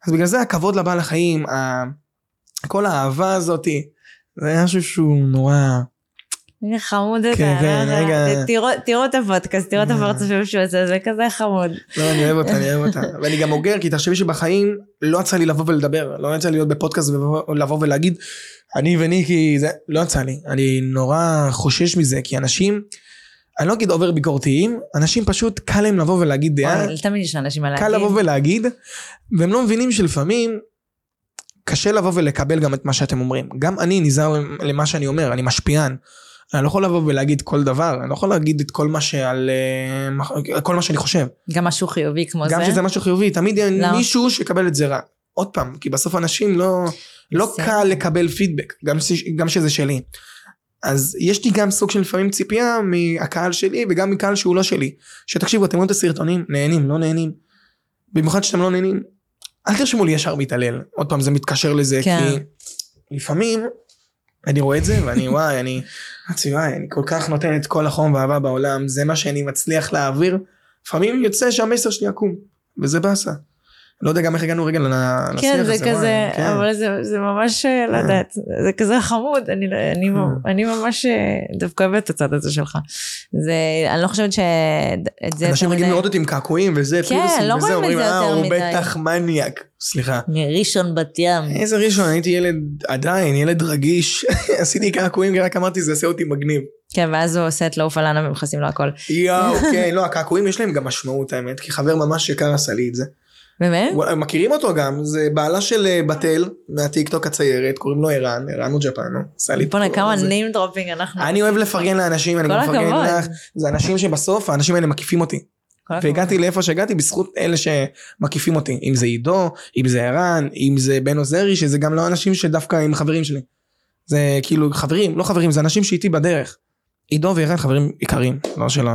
אז בגלל זה הכבוד לבעל החיים, ה... כל האהבה הזאתי, זה משהו שהוא נורא... חמוד אתה, כן, כן, לא? רגע. תראו- תראו את הפודקאסט, תראו את אה. הפרצופים שהוא עושה, זה כזה חמוד. לא, אני אוהב אותה, אני אוהב אותה. ואני גם אוגר, כי תחשבי שבחיים לא יצא לי לבוא ולדבר, לא יצא לי להיות בפודקאסט ולבוא ולהגיד, אני וניקי, זה לא יצא לי. אני נורא חושש מזה, כי אנשים, אני לא אגיד over ביקורתיים, אנשים פשוט קל להם לבוא ולהגיד דעה, אוי, תמיד יש לאנשים מה קל לבוא להגיד. ולהגיד, והם לא מבינים שלפעמים קשה לבוא ולקבל גם את מה שאתם אומרים. גם אני נזהר למה שאני אומר, אני משפיען. אני לא יכול לבוא ולהגיד כל דבר, אני לא יכול להגיד את כל מה שעל... אה, כל מה שאני חושב. גם משהו חיובי כמו זה. גם שזה משהו חיובי, תמיד יהיה למה? מישהו שיקבל את זה רע. עוד פעם, כי בסוף אנשים לא, לא. קל לקבל פידבק, גם, גם שזה שלי. אז יש לי גם סוג של לפעמים ציפייה מהקהל שלי וגם מקהל שהוא לא שלי. שתקשיבו, אתם רואים את הסרטונים, נהנים, לא נהנים. במיוחד שאתם לא נהנים, אל תרשמו לי ישר מתעלל. עוד פעם, זה מתקשר לזה, כן. כי לפעמים אני רואה את זה ואני וואי, אני, וואי, אני כל כך נותן את כל החום והאהבה בעולם, זה מה שאני מצליח להעביר. לפעמים יוצא שהמסר שלי עקום, וזה באסה. לא יודע גם איך הגענו רגע לשיח כן, הזה. זה כזה, כן. אבל זה, זה ממש, אה, לא יודעת, זה כזה חמוד, אני, לא- אני. אני ממש אה, דווקא אוהבת את הצד הזה שלך. זה, אני לא חושבת שאת זה... אנשים רגילים לראות אותי עם קעקועים וזה, כן, לא וזה, רואים את אומרים, זה אה, הוא מדי." בטח מניאק. סליחה. מראשון בת ים. איזה ראשון, הייתי ילד, עדיין, ילד רגיש. עשיתי קעקועים, רק אמרתי, זה יעשה אותי מגניב. כן, ואז הוא עושה את לעוף על אנה ומכסים לו הכל. יואו, כן, לא, הקעקועים יש להם גם משמעות האמת, כי חבר ממש יקר עשה לי את זה. באמת? הוא- מכירים אותו גם, זה בעלה של אה, בתל, מהטיקטוק הציירת, קוראים לו ערן, ערן לי את בוא'נה, כמה name dropping אנחנו. אני אוהב לפרגן לאנשים, אני גם מפרגן. לך. זה אנשים שבסוף, האנשים האלה מקיפים אותי. והגעתי לאיפה שהגעתי בזכות אלה שמקיפים אותי. אם זה עידו, אם זה ערן, אם זה בן עוזרי, שזה גם לא אנשים שדווקא הם חברים שלי. זה כאילו חברים, לא חברים, זה אנשים שאיתי בדרך. עידו וערן חברים יקרים, לא שלא.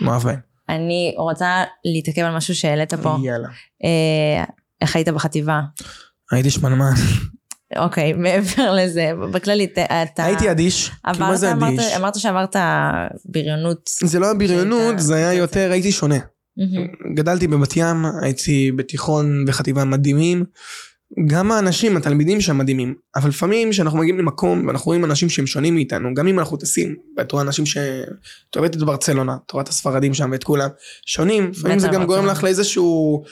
מאוהב בהם. אני רוצה להתעכב על משהו שהעלית פה. יאללה. אה, איך היית בחטיבה? הייתי שמנמן. אוקיי, מעבר לזה, בכללית, אתה... הייתי אדיש. כאילו, מה זה אדיש? אמרת שעברת בריונות. זה לא היה בריונות, זה היה יותר, הייתי שונה. גדלתי בבת ים, הייתי בתיכון וחטיבה מדהימים. גם האנשים, התלמידים שם מדהימים. אבל לפעמים כשאנחנו מגיעים למקום ואנחנו רואים אנשים שהם שונים מאיתנו, גם אם אנחנו טסים, ואת רואה אנשים ש... את אוהבת את ברצלונה, את רואה את הספרדים שם ואת כולם, שונים, לפעמים זה גם גורם. לך לאיזשהו,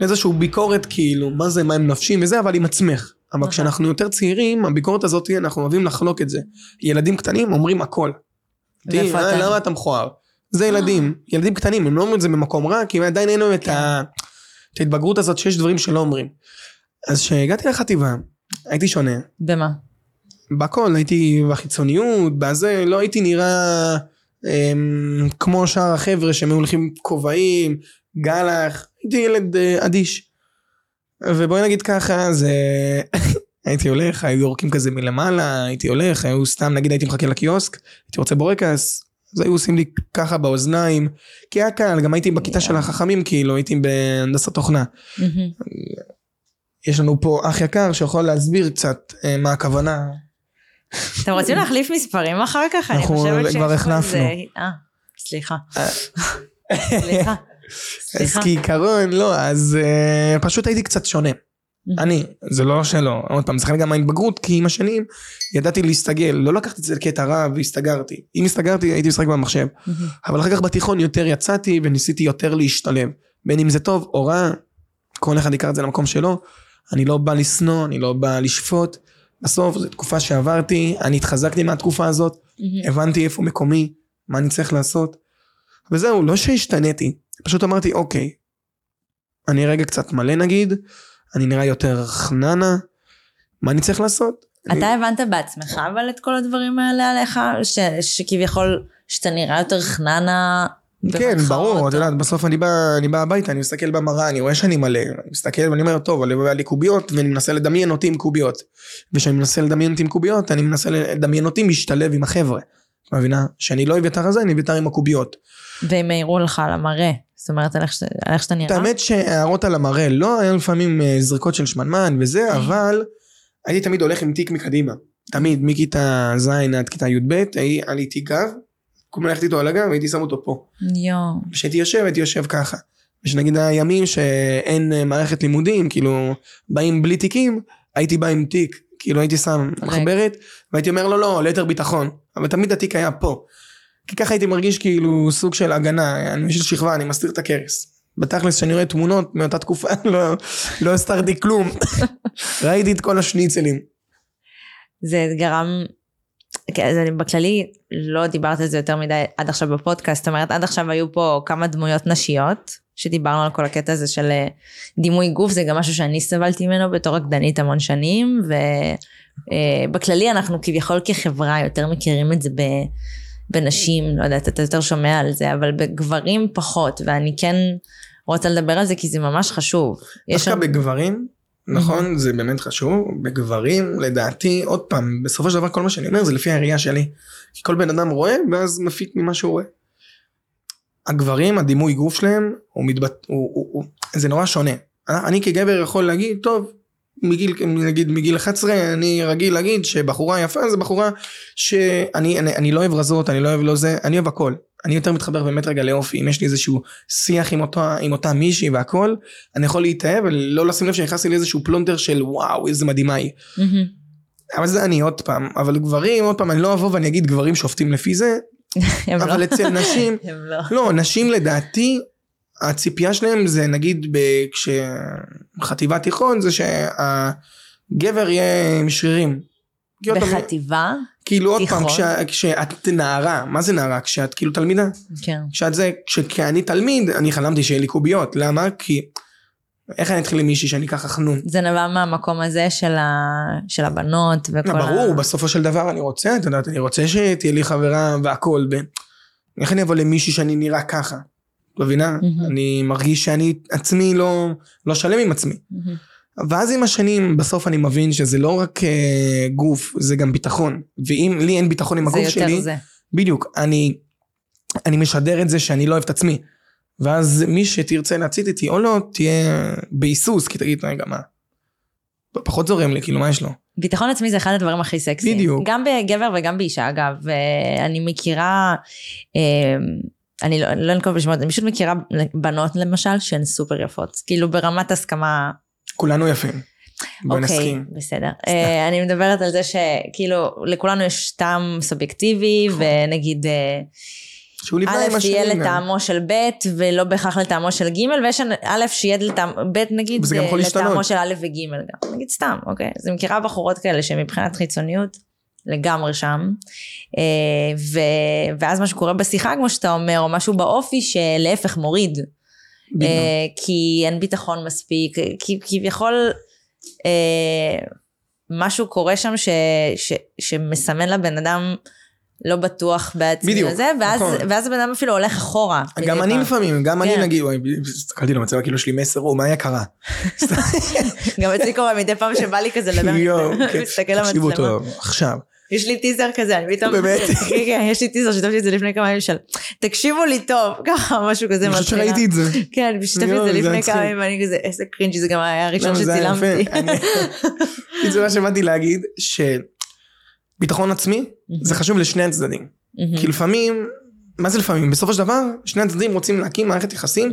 לאיזשהו ביקורת כאילו, מה זה, מה הם נפשים וזה, אבל עם עצמך. אבל. כשאנחנו יותר צעירים, הביקורת הזאת, אנחנו אוהבים לחלוק את זה. ילדים קטנים אומרים הכל. תראי, אה, אתה? למה אתה מכוער? זה ילדים, ילדים קטנים, הם לא אומרים את זה במקום רע, כי עדיין אין להם ה- את ההתבגרות הזאת שיש דברים שלא אומרים. אז כשהגעתי לחטיבה, הייתי שונה. במה? בכל, הייתי בחיצוניות, בזה, לא הייתי נראה אמ, כמו שאר החבר'ה שהם היו הולכים כובעים, גלח, הייתי ילד אה, אדיש. ובואי נגיד ככה, זה... הייתי הולך, היו יורקים כזה מלמעלה, הייתי הולך, היו סתם, נגיד הייתי מחכה לקיוסק, הייתי רוצה בורקס, אז היו עושים לי ככה באוזניים, כי היה קל, גם הייתי בכיתה של החכמים, כאילו, הייתי בהנדסת תוכנה. יש לנו פה אח יקר שיכול להסביר קצת אה, מה הכוונה. אתם רוצים להחליף מספרים אחר כך? אני חושבת שיש כבר פה. איזה- אה, סליחה. אה. סליחה. אז. כעיקרון, לא, אז אה, פשוט הייתי קצת שונה. אני, זה לא שלא, עוד פעם, זה חלק גם מההתבגרות, כי עם השנים ידעתי להסתגל, לא לקחתי את זה לקטע רע והסתגרתי. אם הסתגרתי הייתי משחק במחשב, מהמם. אבל אחר כך בתיכון יותר יצאתי וניסיתי יותר להשתלב. בין אם זה טוב או רע, כל אחד ייקח את זה למקום שלו. אני לא בא לשנוא, אני לא בא לשפוט. בסוף זו תקופה שעברתי, אני התחזקתי מהתקופה הזאת. הבנתי איפה מקומי, מה אני צריך לעשות. וזהו, לא שהשתניתי, פשוט אמרתי, אוקיי, אני רגע קצת מלא נגיד, אני נראה יותר חננה, מה אני צריך לעשות? אתה הבנת בעצמך אבל את כל הדברים האלה עליך? ש- שכביכול שאתה נראה יותר חננה? כן, ברור, את יודעת, בסוף אני בא, אני בא הביתה, אני מסתכל במראה, אני רואה שאני מלא, אני מסתכל ואני אומר, טוב, היה לי קוביות, ואני מנסה לדמיין אותי עם קוביות. וכשאני מנסה לדמיין אותי עם קוביות, אני מנסה לדמיין אותי משתלב עם החבר'ה. מבינה? שאני לא אביתר הזה, אני אביתר עם הקוביות. והם העירו לך על המראה. זאת אומרת על איך שאתה- נראה? האמת שהערות על המראה לא, היה לפעמים אה, זריקות של שמנמן וזה, אבל הייתי תמיד הולך עם תיק מקדימה. תמיד, מכיתה ז' עד כיתה י"ב, היה לי תיק גב, הזמן הלכתי איתו על הגב והייתי שם אותו פה. יואו. כשהייתי יושב, הייתי יושב ככה. ושנגיד הימים שאין אה, מערכת לימודים, כאילו, באים בלי תיקים, הייתי בא עם תיק. כאילו הייתי שם. מחברת, והייתי אומר לו לא, ליתר ביטחון. אבל תמיד התיק היה פה. כי ככה הייתי מרגיש כאילו סוג של הגנה, אני בשביל שכבה, אני מסתיר את הכרס. בתכלס, כשאני רואה תמונות מאותה תקופה, לא, לא הסתרתי כלום. ראיתי את כל השניצלים. זה גרם, אז אני בכללי לא דיברת על זה יותר מדי עד עכשיו בפודקאסט, זאת אומרת עד עכשיו היו פה כמה דמויות נשיות, שדיברנו על כל הקטע הזה של אה, דימוי גוף, זה גם משהו שאני סבלתי ממנו בתור רקדנית המון שנים, ובכללי אנחנו כביכול כחברה יותר מכירים את זה ב... בנשים, לא יודעת, אתה יותר שומע על זה, אבל בגברים פחות, ואני כן רוצה לדבר על זה כי זה ממש חשוב. דווקא שם- בגברים, נכון, זה באמת חשוב, בגברים, לדעתי, עוד פעם, בסופו של דבר כל מה שאני אומר זה לפי הראייה שלי. כי כל בן אדם רואה, ואז מפיק ממה שהוא רואה. הגברים, הדימוי גוף שלהם, הוא מתבט... הוא, הוא, הוא, זה נורא שונה. אני כגבר יכול להגיד, טוב, מגיל, נגיד מגיל 11, אני רגיל להגיד שבחורה יפה זה בחורה שאני אני, אני לא אוהב רזות, אני לא אוהב לא זה, אני אוהב הכל. אני יותר מתחבר באמת רגע לאופי, אם יש לי איזשהו שיח עם אותה, עם אותה מישהי והכל, אני יכול להתאהב ולא לשים לב שנכנסתי לאיזשהו פלונטר של וואו איזה מדהימה היא. מהמם. אבל זה אני עוד פעם, אבל גברים עוד פעם אני לא אבוא ואני אגיד גברים שופטים לפי זה, אבל לא. אצל נשים, לא. לא נשים לדעתי הציפייה שלהם זה נגיד כשחטיבת תיכון זה שהגבר יהיה עם שרירים. פעם, בחטיבה? כאילו עוד פעם, כשאת נערה, מה זה נערה? כשאת כאילו תלמידה? כן. כשאת זה, כשאני תלמיד, אני חלמתי שיהיה לי קוביות. למה? כי... איך אני אתחיל עם מישהי שאני ככה חנון? זה נבע מהמקום הזה של, ה... של הבנות וכל לא, ברור, בסופו של דבר אני רוצה, את יודעת, אני רוצה שתהיה לי חברה והכל. ב... איך אני אבוא למישהי שאני נראה ככה? את מבינה? מהמם. אני מרגיש שאני עצמי לא, לא שלם עם עצמי. מהמם. ואז עם השנים, בסוף אני מבין שזה לא רק אה, גוף, זה גם ביטחון. ואם לי אין ביטחון עם זה הגוף יותר שלי, זה. בדיוק, אני, אני משדר את זה שאני לא אוהב את עצמי. ואז מי שתרצה להצית איתי או לא, תהיה בהיסוס, כי תגיד, רגע, מה? פחות זורם לי, כאילו, מה יש לו? ביטחון עצמי זה אחד הדברים הכי סקסיים. בדיוק. גם בגבר וגם באישה, אגב. ואני מכירה, אה, אני לא, לא אנקוב בשמות, אני פשוט מכירה בנות למשל שהן סופר יפות. כאילו ברמת הסכמה, כולנו יפים. בואי אוקיי, נסכים. בסדר. אה, אני מדברת על זה שכאילו לכולנו יש טעם סובייקטיבי, נכון. ונגיד... אה, שהוא נבנה עם א' השני. יהיה. לטעמו של ב' ולא בהכרח לטעמו של ג' ויש א' שיהיה לטעם, ב' נגיד אה, לטעמו. של א' וג' גם, נגיד סתם, אוקיי? אז אני מכירה בחורות כאלה שמבחינת חיצוניות לגמרי שם, ו, ואז מה שקורה בשיחה כמו שאתה אומר, או משהו באופי שלהפך מוריד, כי אין ביטחון מספיק, כי כביכול אה, משהו קורה שם ש, ש, שמסמן לבן אדם לא בטוח בעצמי בדיוק, וזה, ואז, נכון. ואז הבן אדם אפילו הולך אחורה. גם אני פעם. לפעמים, גם אני כן. נגיד, וואי, הסתכלתי למצב כאילו יש לי מסר, או מה היה קרה? גם אצלי קורה מדי פעם שבא לי כזה לדבר, אני כן. מסתכל למצלמה. טוב, עכשיו. יש לי טיזר כזה, אני פתאום, באמת? כן, כן, יש לי טיזר, שיתפתי את זה לפני כמה ימים של, תקשיבו לי טוב, ככה, משהו כזה אני חושבת מתחילה. שראיתי את זה. כן, אני שיתפתי את יואו, זה לפני מצחיק. כמה ימים, ואני כזה, איזה קרינג' זה גם היה הראשון לא, שצילמתי. אני- זה מה שבאתי להגיד, שביטחון עצמי זה חשוב לשני הצדדים. כי לפעמים, מה זה לפעמים? בסופו של דבר, שני הצדדים רוצים להקים מערכת יחסים.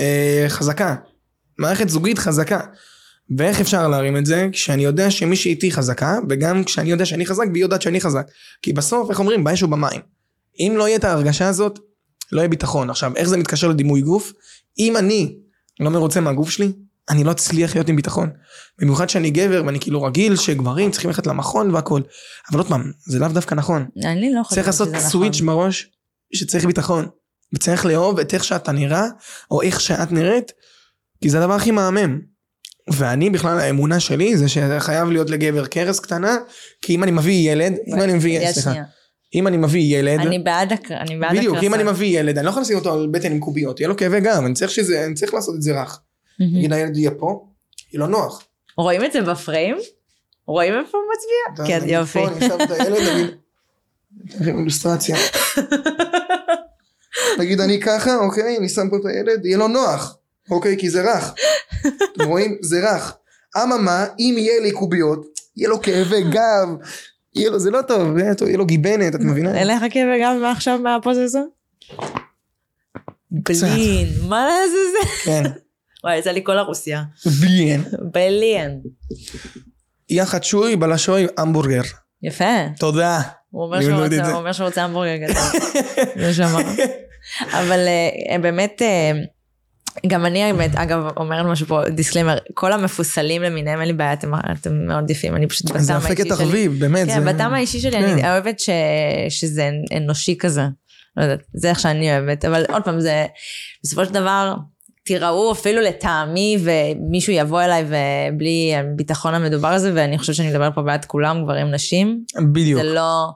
אה, חזקה. מערכת זוגית חזקה. ואיך אפשר להרים את זה? כשאני יודע שמי שאיתי חזקה, וגם כשאני יודע שאני חזק והיא יודעת שאני חזק. כי בסוף, איך אומרים? באש ובמים. אם לא יהיה את ההרגשה הזאת, לא יהיה ביטחון. עכשיו, איך זה מתקשר לדימוי גוף? אם אני לא מרוצה מהגוף שלי, אני לא אצליח להיות עם ביטחון. במיוחד שאני גבר ואני כאילו רגיל שגברים צריכים ללכת למכון והכל. אבל עוד פעם, זה לאו דווקא נכון. אני לא חושבת צריך לעשות שזה נכון. סוויץ' בראש שצריך ביטחון. וצריך לאהוב את איך שאתה נראה, או איך שאת נראית, כי זה הדבר הכי מהמם. ואני בכלל, האמונה שלי זה שחייב להיות לגבר קרס קטנה, כי אם אני מביא ילד, אם אני מביא, סליחה. אם אני מביא ילד, אני בעד הק- אני בעד בדיוק, אם הקרסה. אני מביא ילד, אני לא יכול לשים אותו על בטן עם קוביות, יהיה לו כאבי גב, אני צריך שזה, אני צריך לעשות את זה רך. נגיד הילד יהיה פה, יהיה לו נוח. רואים את זה בפריים? רואים איפה הוא מצביע? כן, יופי. פה אני שם את הילד, נגיד, תראה, אילוסטרציה. נגיד אני ככה, אוקיי, אני שם פה את הילד, יהיה לו נוח, אוקיי, כי זה רך. אתם רואים? זה רך. אממה, אם יהיה לי קוביות, יהיה לו כאבי גב, יהיה לו, זה לא טוב, טוב, יהיה לו גיבנת, את מבינה? אין לך כאבי גב מעכשיו מהפוז הזו? בלין, מה זה זה? כן, וואי, יצא לי כל הרוסיה. בליין. בלין. יחד שוי בלשוי המבורגר. יפה. תודה. הוא אומר שהוא לא רוצה- המבורגר גדול. זה שאמר. אבל אה, באמת, אה, גם אני האמת, אגב, אומרת משהו פה, disclaimer, כל המפוסלים למיניהם, אין לי בעיה, אתם, אתם מאוד יפים, אני פשוט בטעם זה האישי שלי. אבל, באמת. כן, זה- בטעם האישי שלי, אני כן. אוהבת ש... שזה אנושי כזה. לא יודעת, זה איך שאני אוהבת, אבל עוד פעם, זה בסופו של דבר, תיראו אפילו לטעמי, ומישהו יבוא אליי ובלי הביטחון המדובר הזה, ואני חושבת שאני מדברת פה בעד כולם, גברים, נשים, בדיוק. זה לא...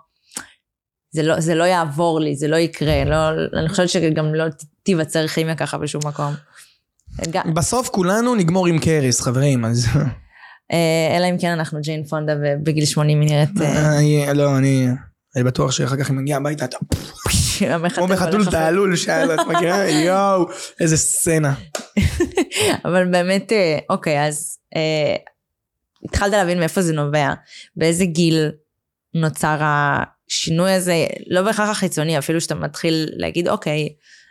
זה לא, זה לא יעבור לי, זה לא יקרה, לא, אני חושבת שגם לא תיווצר כימיה ככה בשום מקום. בסוף כולנו נגמור עם קרס, חברים, אז... אה, אלא אם כן אנחנו ג'יין פונדה ובגיל 80 היא נראית אה, לא, אני... אני בטוח שאחר כך היא מגיעה הביתה, אתה כמו בחתול תעלול שאלה, את מכירה? יואו, איזה סצנה. אבל באמת, אה, אוקיי, אז התחלת להבין מאיפה זה נובע, באיזה גיל נוצר השינוי הזה, לא בהכרח החיצוני, אפילו שאתה מתחיל להגיד, אוקיי,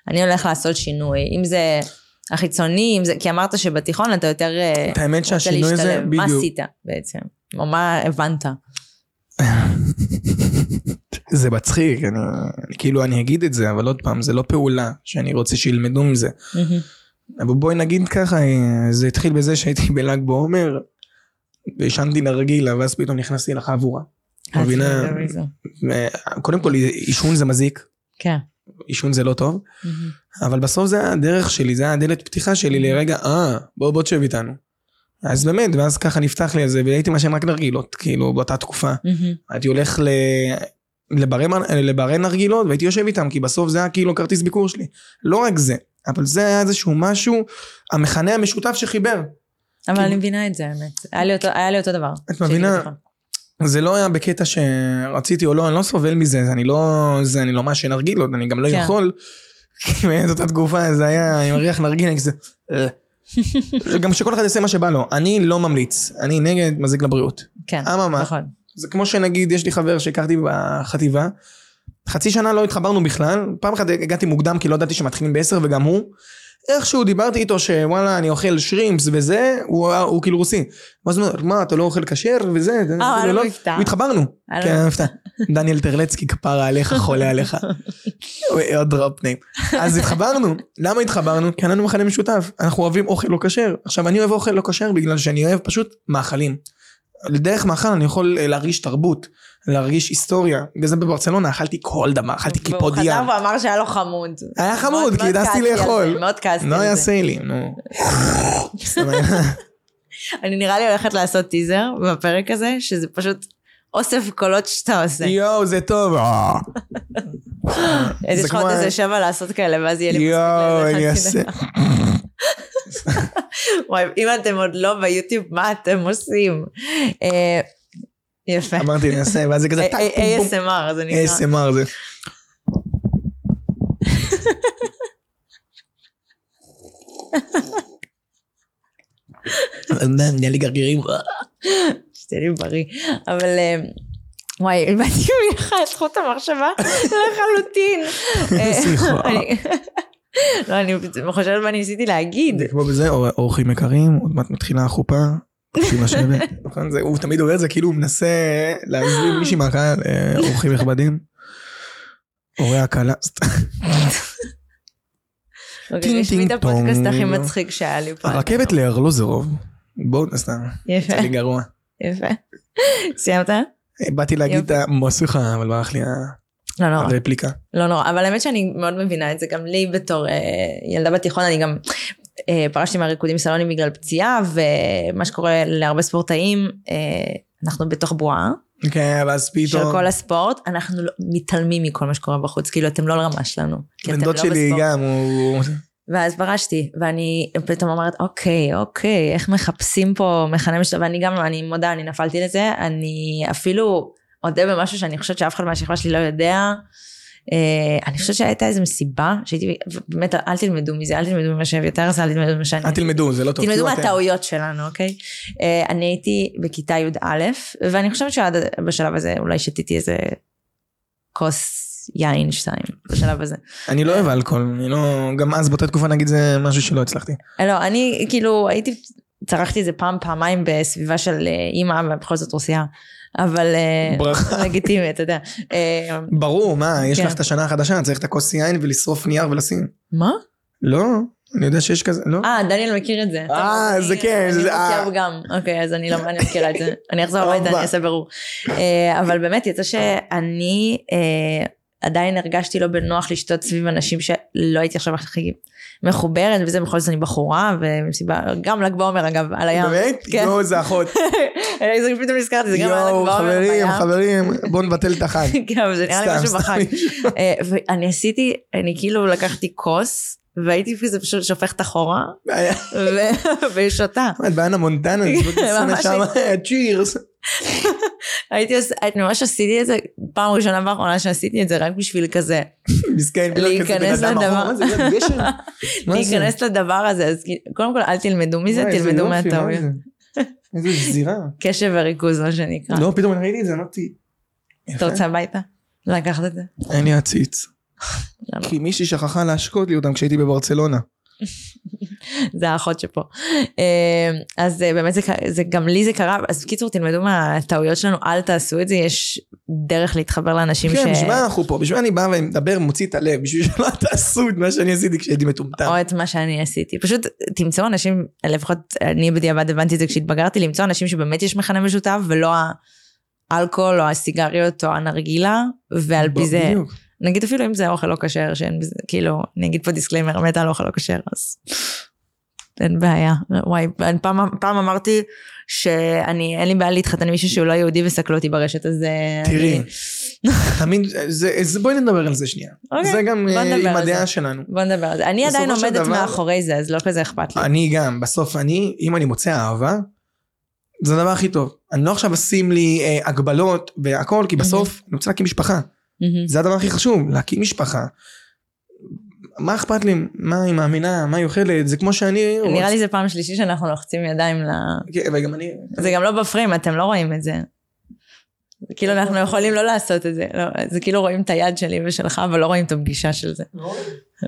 אני הולך לעשות שינוי, אם זה החיצוני, אם זה, כי אמרת שבתיכון אתה יותר אה, את האמת רוצה שהשינוי הזה, להשתלב, מה בדיוק. עשית בעצם? או מה הבנת? זה מצחיק, אני, כאילו אני אגיד את זה, אבל עוד פעם, זה לא פעולה שאני רוצה שילמדו מזה. אבל בואי נגיד ככה, אה, זה התחיל בזה שהייתי בל"ג בעומר, ועישנתי נרגילה, ואז פתאום נכנסתי לחבורה. מבינה? קודם כל עישון זה מזיק, כן. עישון זה לא טוב, מהמם. אבל בסוף זה הדרך שלי, זה הדלת פתיחה שלי לרגע, אה, בוא בוא תשב איתנו. אז באמת, ואז ככה נפתח לי על זה, והייתי מעשן רק נרגילות, כאילו, באותה תקופה. מהמם. הייתי הולך ל... לברי, לברי נרגילות והייתי יושב איתם כי בסוף זה היה כאילו כרטיס ביקור שלי. לא רק זה, אבל זה היה איזשהו משהו, המכנה המשותף שחיבר. אבל אני מבינה את זה, האמת. היה לי אותו- היה לי אותו דבר. את מבינה? זה לא היה בקטע שרציתי או לא, אני לא סובל מזה, זה אני לא, זה אני לא מעשן נרגילות, אני גם לא כן. יכול. כי באמת אותה תקופה זה היה עם ריח נרגילה, כזה. אה. גם שכל אחד יעשה מה שבא לו, אני לא ממליץ, אני נגד מזיק לבריאות. כן, אממה, נכון. זה כמו שנגיד יש לי חבר שהכרתי בחטיבה, חצי שנה לא התחברנו בכלל, פעם אחת הגעתי מוקדם כי לא ידעתי שמתחילים בעשר וגם הוא. איכשהו דיברתי איתו שוואלה אני אוכל שרימפס וזה, הוא, הוא כאילו רוסי. ואז הוא אומר, מה אתה לא אוכל כשר וזה, אה, היה לו לא- מבטא. והתחברנו. היה לו כן, מבטא. מבטא. דניאל טרלצקי כפרה עליך חולה עליך. עוד דרופ ניים. אז התחברנו. למה התחברנו? כי אין לנו מכנה משותף. אנחנו אוהבים אוכל לא כשר. עכשיו אני אוהב אוכל לא כשר בגלל שאני אוהב פשוט מאכלים. לדרך מאכל אני יכול אה, להרגיש תרבות, להרגיש היסטוריה. בגלל זה בברצלונה אכלתי כל דבר, אכלתי והוא קיפודיה. חזר ואמר שהיה לו חמוד. היה חמוד, כי מאוד העדפתי כעסתי על לאכול. זה, מאוד כעסתי לא על היה זה. סיילים, נו. סתם היה. אני נראה לי הולכת לעשות טיזר בפרק הזה, שזה פשוט אוסף קולות שאתה עושה. יואו זה טוב. אה. יש זה לך עוד כמו- איזה שבע לעשות כאלה, ואז יהיה לי יואו מספיק אני לאיזה אעשה. וואי, אם אתם עוד לא ביוטיוב, מה אתם עושים? אה, יפה. אמרתי אני אעשה, ואז זה כזה טק פום פום. ASMR זה נקרא. ASMR זה. נהיה לי גרגירים. שתהיה לי בריא. אבל אה, וואי, איבדתי ממך את זכות המחשבה לחלוטין. אה, סליחה. לא, אני חושבת מה ניסיתי להגיד. כמו בזה, אור- אורחים יקרים, עוד מעט מתחילה החופה, נכון? זה- הוא תמיד אומר את זה כאילו הוא מנסה להזמין מישהי מהקהל, אה, אורחים נכבדים. הורי הכלה. אוקיי, טינג, יש לי את הפודקאסט. הכי מצחיק שהיה לי פעם. הרכבת לארלוזרוב. בואו נסתם, יפה, יצא לי גרוע. יפה. סיימת? אה, באתי להגיד את המסכה, אבל ברח לי לא נורא. הרפליקה. לא נורא, אבל האמת שאני מאוד מבינה את זה, גם לי בתור אה, ילדה בתיכון, אני גם פרשתי מהריקודים סלונים בגלל פציעה, ומה שקורה להרבה ספורטאים, אה, אנחנו בתוך בועה כן, ואז של פתאום. כל הספורט, אנחנו לא- מתעלמים מכל מה שקורה בחוץ, כאילו אתם לא לרמה שלנו. בן דוד לא שלי בספורט. גם, הוא... ואז פרשתי, ואני פתאום אומרת, אוקיי, אוקיי, איך מחפשים פה מכנה משותף, ואני גם, אני מודה, אני נפלתי לזה, אני אפילו אודה במשהו שאני חושבת שאף אחד מהשכבה שלי לא יודע. אה, אני חושבת שהייתה איזו מסיבה, שהייתי, באמת, אל תלמדו מזה, אל תלמדו ממה שאביתר עשה, אל תלמדו ממה שאני... אל תלמדו, זה לא טוב. תלמדו. מהטעויות שלנו, אוקיי? אה, אני הייתי בכיתה י"א, ואני חושבת שעד בשלב הזה אולי שתיתי איזה כוס יין שתיים, בשלב הזה. אני לא אוהב אלכוהול, אני לא... גם אז באותה תקופה נגיד זה משהו שלא הצלחתי. לא, אני כאילו הייתי, צרכתי איזה פעם, פעמיים בסביבה של אה, אימא, ובכל זאת רוסייה. אבל אה, ברכה. לגיטימי, אתה יודע. אה, ברור, מה, יש כן. לך את השנה החדשה, צריך את הכוס יין ולשרוף נייר ולשים. מה? לא, אני יודע שיש כזה, לא? אה, דניאל מכיר את זה. אה, זה כן, אני רוסייה אה. גם. אוקיי, אז אני לא, אני מכירה את זה. אני אחזור הביתה. אני אעשה ברור. אבל באמת, יצא שאני עדיין הרגשתי לא בנוח לשתות סביב אנשים שלא הייתי עכשיו הכי מחוברת, וזה בכל זאת אני בחורה, ומסיבה, גם ל"ג בעומר אגב, על הים. באמת? כן. יואו, זה אחות. זה פתאום נזכרתי, זה גם היה ל"ג בעומר חברים. חברים, בואו נבטל את החג. כן, אבל זה נראה לי משהו. בחג. אה, ואני עשיתי, אני כאילו לקחתי כוס, והייתי פשוט שופכת אחורה, ושותה. את באנה מונטנה, ממש. צ'ירס. הייתי עושה, אני ממש עשיתי את זה, פעם ראשונה ואחרונה שעשיתי את זה, רק בשביל כזה, להיכנס לדבר. להיכנס לדבר הזה, אז קודם כל אל תלמדו מזה, תלמדו מהטעויות. זה? איזה זירה. קשב וריכוז, מה שנקרא. לא, פתאום ראיתי את זה, אמרתי... אתה. רוצה הביתה? לקחת את זה? אין לי עציץ. כי מישהי שכחה להשקות לי אותם כשהייתי בברצלונה. זה האחות שפה. אה, אז אה, באמת זה, זה גם לי זה קרה, אז בקיצור תלמדו מהטעויות שלנו, אל תעשו את זה, יש דרך להתחבר לאנשים כן, ש... בשביל מה אנחנו פה? בשביל מה אני בא ומדבר, מוציא את הלב? בשביל שלא תעשו את מה שאני עשיתי כשהייתי מטומטם. או את מה שאני עשיתי. פשוט תמצאו אנשים, לפחות אני בדיעבד הבנתי את זה כשהתבגרתי, למצוא אנשים שבאמת יש מכנה משותף ולא האלכוהול או הסיגריות או הנרגילה, ועל פי זה, בדיוק. נגיד אפילו אם זה אוכל לא כשר, שאין בזה, כאילו, אני אגיד פה disclaimer, מתה על אוכל לא כשר, אז אין בעיה. וואי, פעם, פעם אמרתי שאני, אין לי בעיה להתחתן עם מישהו שהוא לא יהודי וסקלו אותי ברשת, אז... אה, תראי. אני- תמיד, זה, זה, בואי נדבר על זה שנייה. אוקיי, זה גם אה, עם. הדעה שלנו. בוא נדבר על זה. אני עדיין עומדת דבר- מאחורי זה, אז לא כזה אכפת לי. אני גם, בסוף אני, אם אני מוצא אהבה, זה הדבר הכי טוב. אני לא עכשיו אשים לי אה, הגבלות והכל, כי בסוף אני רוצה להקים משפחה. זה הדבר הכי חשוב, להקים משפחה. מה אכפת לי, מה היא מאמינה, מה היא אוכלת, זה כמו שאני... נראה לי זה פעם שלישית שאנחנו לוחצים ידיים ל... כן, וגם אני... זה גם לא בפריים, אתם לא רואים את זה. כאילו אנחנו יכולים לא לעשות את זה. לא, זה כאילו רואים את היד שלי ושלך, אבל לא רואים את הפגישה של זה.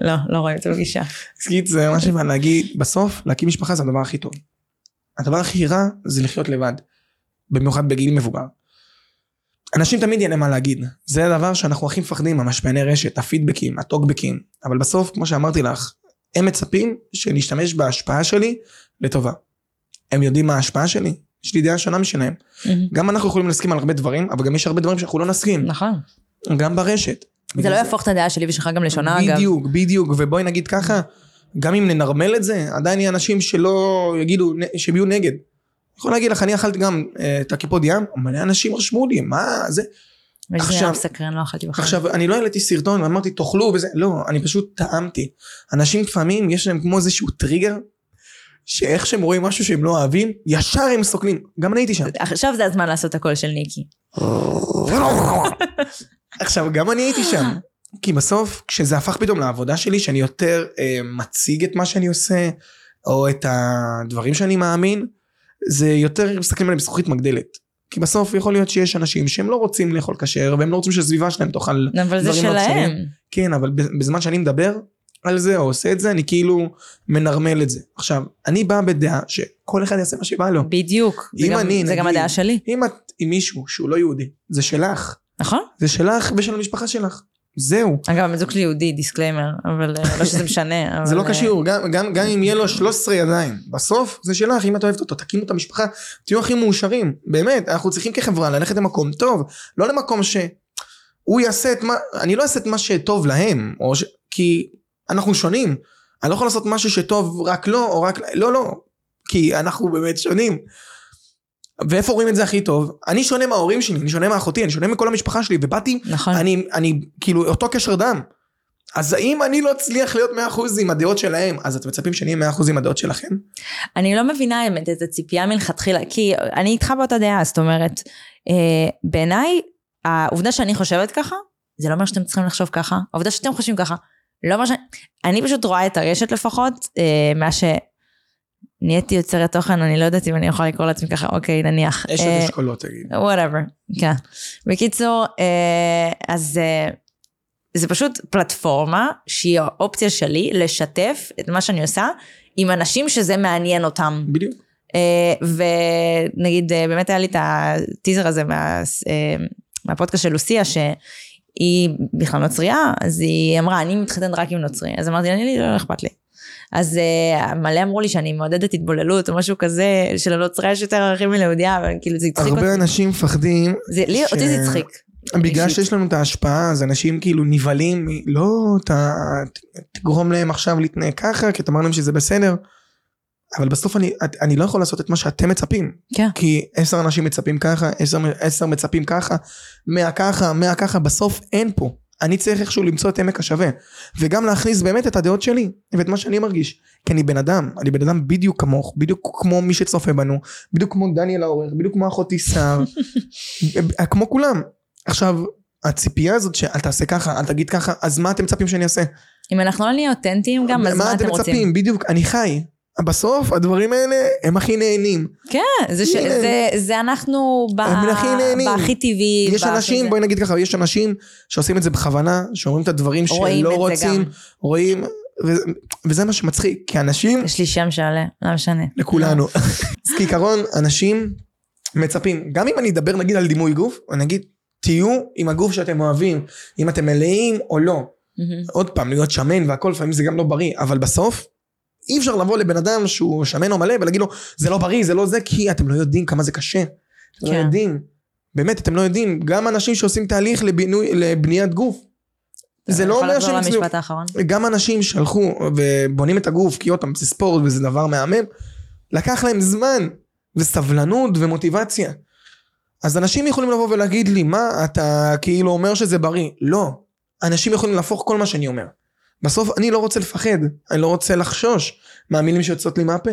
לא, לא רואים את הפגישה. סקית זה מה שבא להגיד, בסוף להקים משפחה זה הדבר הכי טוב. הדבר הכי רע זה לחיות לבד. במיוחד בגיל מבוגר. אנשים תמיד יהיה להם מה להגיד. זה הדבר שאנחנו הכי מפחדים, המשפיעני רשת, הפידבקים, הטוקבקים. אבל בסוף, כמו שאמרתי לך, הם מצפים שנשתמש בהשפעה שלי לטובה. הם יודעים מה ההשפעה שלי, יש לי דעה שונה משלהם. גם אנחנו יכולים להסכים על הרבה דברים, אבל גם יש הרבה דברים שאנחנו לא נסכים. נכון. גם ברשת. זה לא יהפוך את הדעה שלי ושלך גם לשונה, אגב. בדיוק, בדיוק, ובואי נגיד ככה, גם אם ננרמל את זה, עדיין יהיה אנשים שלא יגידו, שהם יהיו נגד. יכול להגיד לך, אני אכלתי גם אה, את הקיפוד ים, מלא אנשים רשמו לי, מה זה? וזה עכשיו- נראה מסקרן, לא אכלתי בכלל. עכשיו, אני לא העליתי סרטון ואמרתי, תאכלו וזה, לא, אני פשוט טעמתי. אנשים לפעמים, יש להם כמו איזשהו טריגר, שאיך שהם רואים משהו שהם לא אוהבים, ישר הם סוקלים. גם אני הייתי שם. עכשיו זה הזמן לעשות הקול של ניקי. עכשיו, גם אני הייתי שם. כי בסוף, כשזה הפך פתאום לעבודה שלי, שאני יותר אה, מציג את מה שאני עושה, או את הדברים שאני מאמין, זה יותר מסתכלים עליהם בזכוכית מגדלת. כי בסוף יכול להיות שיש אנשים שהם לא רוצים לאכול כשר, והם לא רוצים שהסביבה שלהם תאכל אבל זה דברים לא שלהם. כשרים. כן, אבל בזמן שאני מדבר על זה או עושה את זה, אני כאילו מנרמל את זה. עכשיו, אני בא בדעה שכל אחד יעשה מה שבא לו. בדיוק. זה גם- אני, זה גם נגיד- הדעה שלי. אם את עם מישהו שהוא לא יהודי, זה שלך. נכון? זה שלך ושל המשפחה שלך. זהו. אגב, הבן זוג שלי יהודי, disclaimer, אבל אה, לא שזה משנה. אבל, זה לא אה, קשור, גם, גם, גם אם יהיה לו 13 ידיים, בסוף זה שלך, אם את אוהבת אותו, תקימו את המשפחה, תהיו הכי מאושרים, באמת, אנחנו צריכים כחברה ללכת למקום טוב, לא למקום שהוא יעשה את מה, אני לא אעשה את מה שטוב להם, ש... כי אנחנו שונים, אני לא יכול לעשות משהו שטוב רק לו, או רק, לא, לא, כי אנחנו באמת שונים. ואיפה רואים את זה הכי טוב? אני שונה מההורים שלי, אני שונה מאחותי, אני שונה מכל המשפחה שלי, ובאתי נכון. אני, אני, כאילו, אותו קשר דם. אז האם אני לא אצליח להיות 100% עם הדעות שלהם, אז אתם מצפים שאני אהיה 100% עם הדעות שלכם? אני לא מבינה האמת את הציפייה מלכתחילה, כי אני איתך באותה דעה, זאת אומרת, אה, בעיניי, העובדה שאני חושבת ככה, זה לא אומר שאתם צריכים לחשוב ככה, העובדה שאתם חושבים ככה, לא אומר ש... אני פשוט רואה את הרשת לפחות, אה, מה ש... נהייתי יוצרת תוכן, אני לא יודעת אם אני יכולה לקרוא לעצמי ככה, אוקיי, נניח. יש אה, לזה אשכולות, תגיד. וואטאבר, כן. בקיצור, אה, אז אה, זה פשוט פלטפורמה שהיא האופציה שלי לשתף את מה שאני עושה עם אנשים שזה מעניין אותם. בדיוק. אה, ונגיד, אה, באמת היה לי את הטיזר הזה מה, אה, מהפודקאסט של לוסיה, שהיא בכלל נוצרייה, אז היא אמרה, אני מתחתנת רק עם נוצרי. אז אמרתי, אני לא אכפת לי. אז uh, מלא אמרו לי שאני מעודדת התבוללות או משהו כזה, שלנוצריה יש יותר ערכים מליהודייה, אבל כאילו זה הצחיק אותי. הרבה אנשים מפחדים, זה, לי, ש- אותי זה הצחיק. בגלל אישית. שיש לנו את ההשפעה, אז אנשים כאילו נבהלים, לא, ת- תגרום להם עכשיו להתנהג ככה, כי אתה אומר להם שזה בסדר. אבל בסוף אני, אני לא יכול לעשות את מה שאתם מצפים. כן. כי עשר אנשים מצפים ככה, עשר, עשר מצפים ככה, מאה ככה, מאה ככה, בסוף אין פה. אני צריך איכשהו למצוא את עמק השווה. וגם להכניס באמת את הדעות שלי, ואת מה שאני מרגיש. כי אני בן אדם, אני בן אדם בדיוק כמוך, בדיוק כמו מי שצופה בנו, בדיוק כמו דניאל העורך, בדיוק כמו אחותי סער, כמו כולם. עכשיו, הציפייה הזאת שאל תעשה ככה, אל תגיד ככה, אז מה אתם מצפים שאני אעשה? אם אנחנו לא נהיה אותנטיים גם, אז מה אתם רוצים? מצפים? בדיוק, אני חי. בסוף הדברים האלה הם הכי נהנים. כן, זה, ש... זה, זה אנחנו ב... הכי נהנים. בהכי טבעי. יש אנשים. בואי נגיד ככה, יש אנשים שעושים את זה בכוונה, שאומרים את הדברים את זה רוצים, גם. רואים, ו- וזה מה שמצחיק, כי אנשים, יש לי שם שעלה, לא משנה. לכולנו, אז כעיקרון, אנשים מצפים, גם אם אני אדבר נגיד על דימוי גוף, אני אגיד, תהיו עם הגוף שאתם אוהבים, אם אתם מלאים או לא. מהמם. עוד פעם, להיות שמן והכל, לפעמים זה גם לא בריא, אבל בסוף, אי אפשר לבוא לבן אדם שהוא שמן או מלא ולהגיד לו, זה לא בריא, זה לא זה, כי אתם לא יודעים כמה זה קשה. אתם לא כן. יודעים. באמת, אתם לא יודעים, גם אנשים שעושים תהליך לבינוי, לבניית גוף. זה לא אומר שהם. הצליחו. גם אנשים שהלכו ובונים את הגוף, כי פעם, זה ספורט וזה דבר מהמם, לקח להם זמן וסבלנות ומוטיבציה. אז אנשים יכולים לבוא ולהגיד לי, מה, אתה כאילו אומר שזה בריא. לא. אנשים יכולים להפוך כל מה שאני אומר. בסוף אני לא רוצה לפחד, אני לא רוצה לחשוש מהמילים שיוצאות לי מהפה.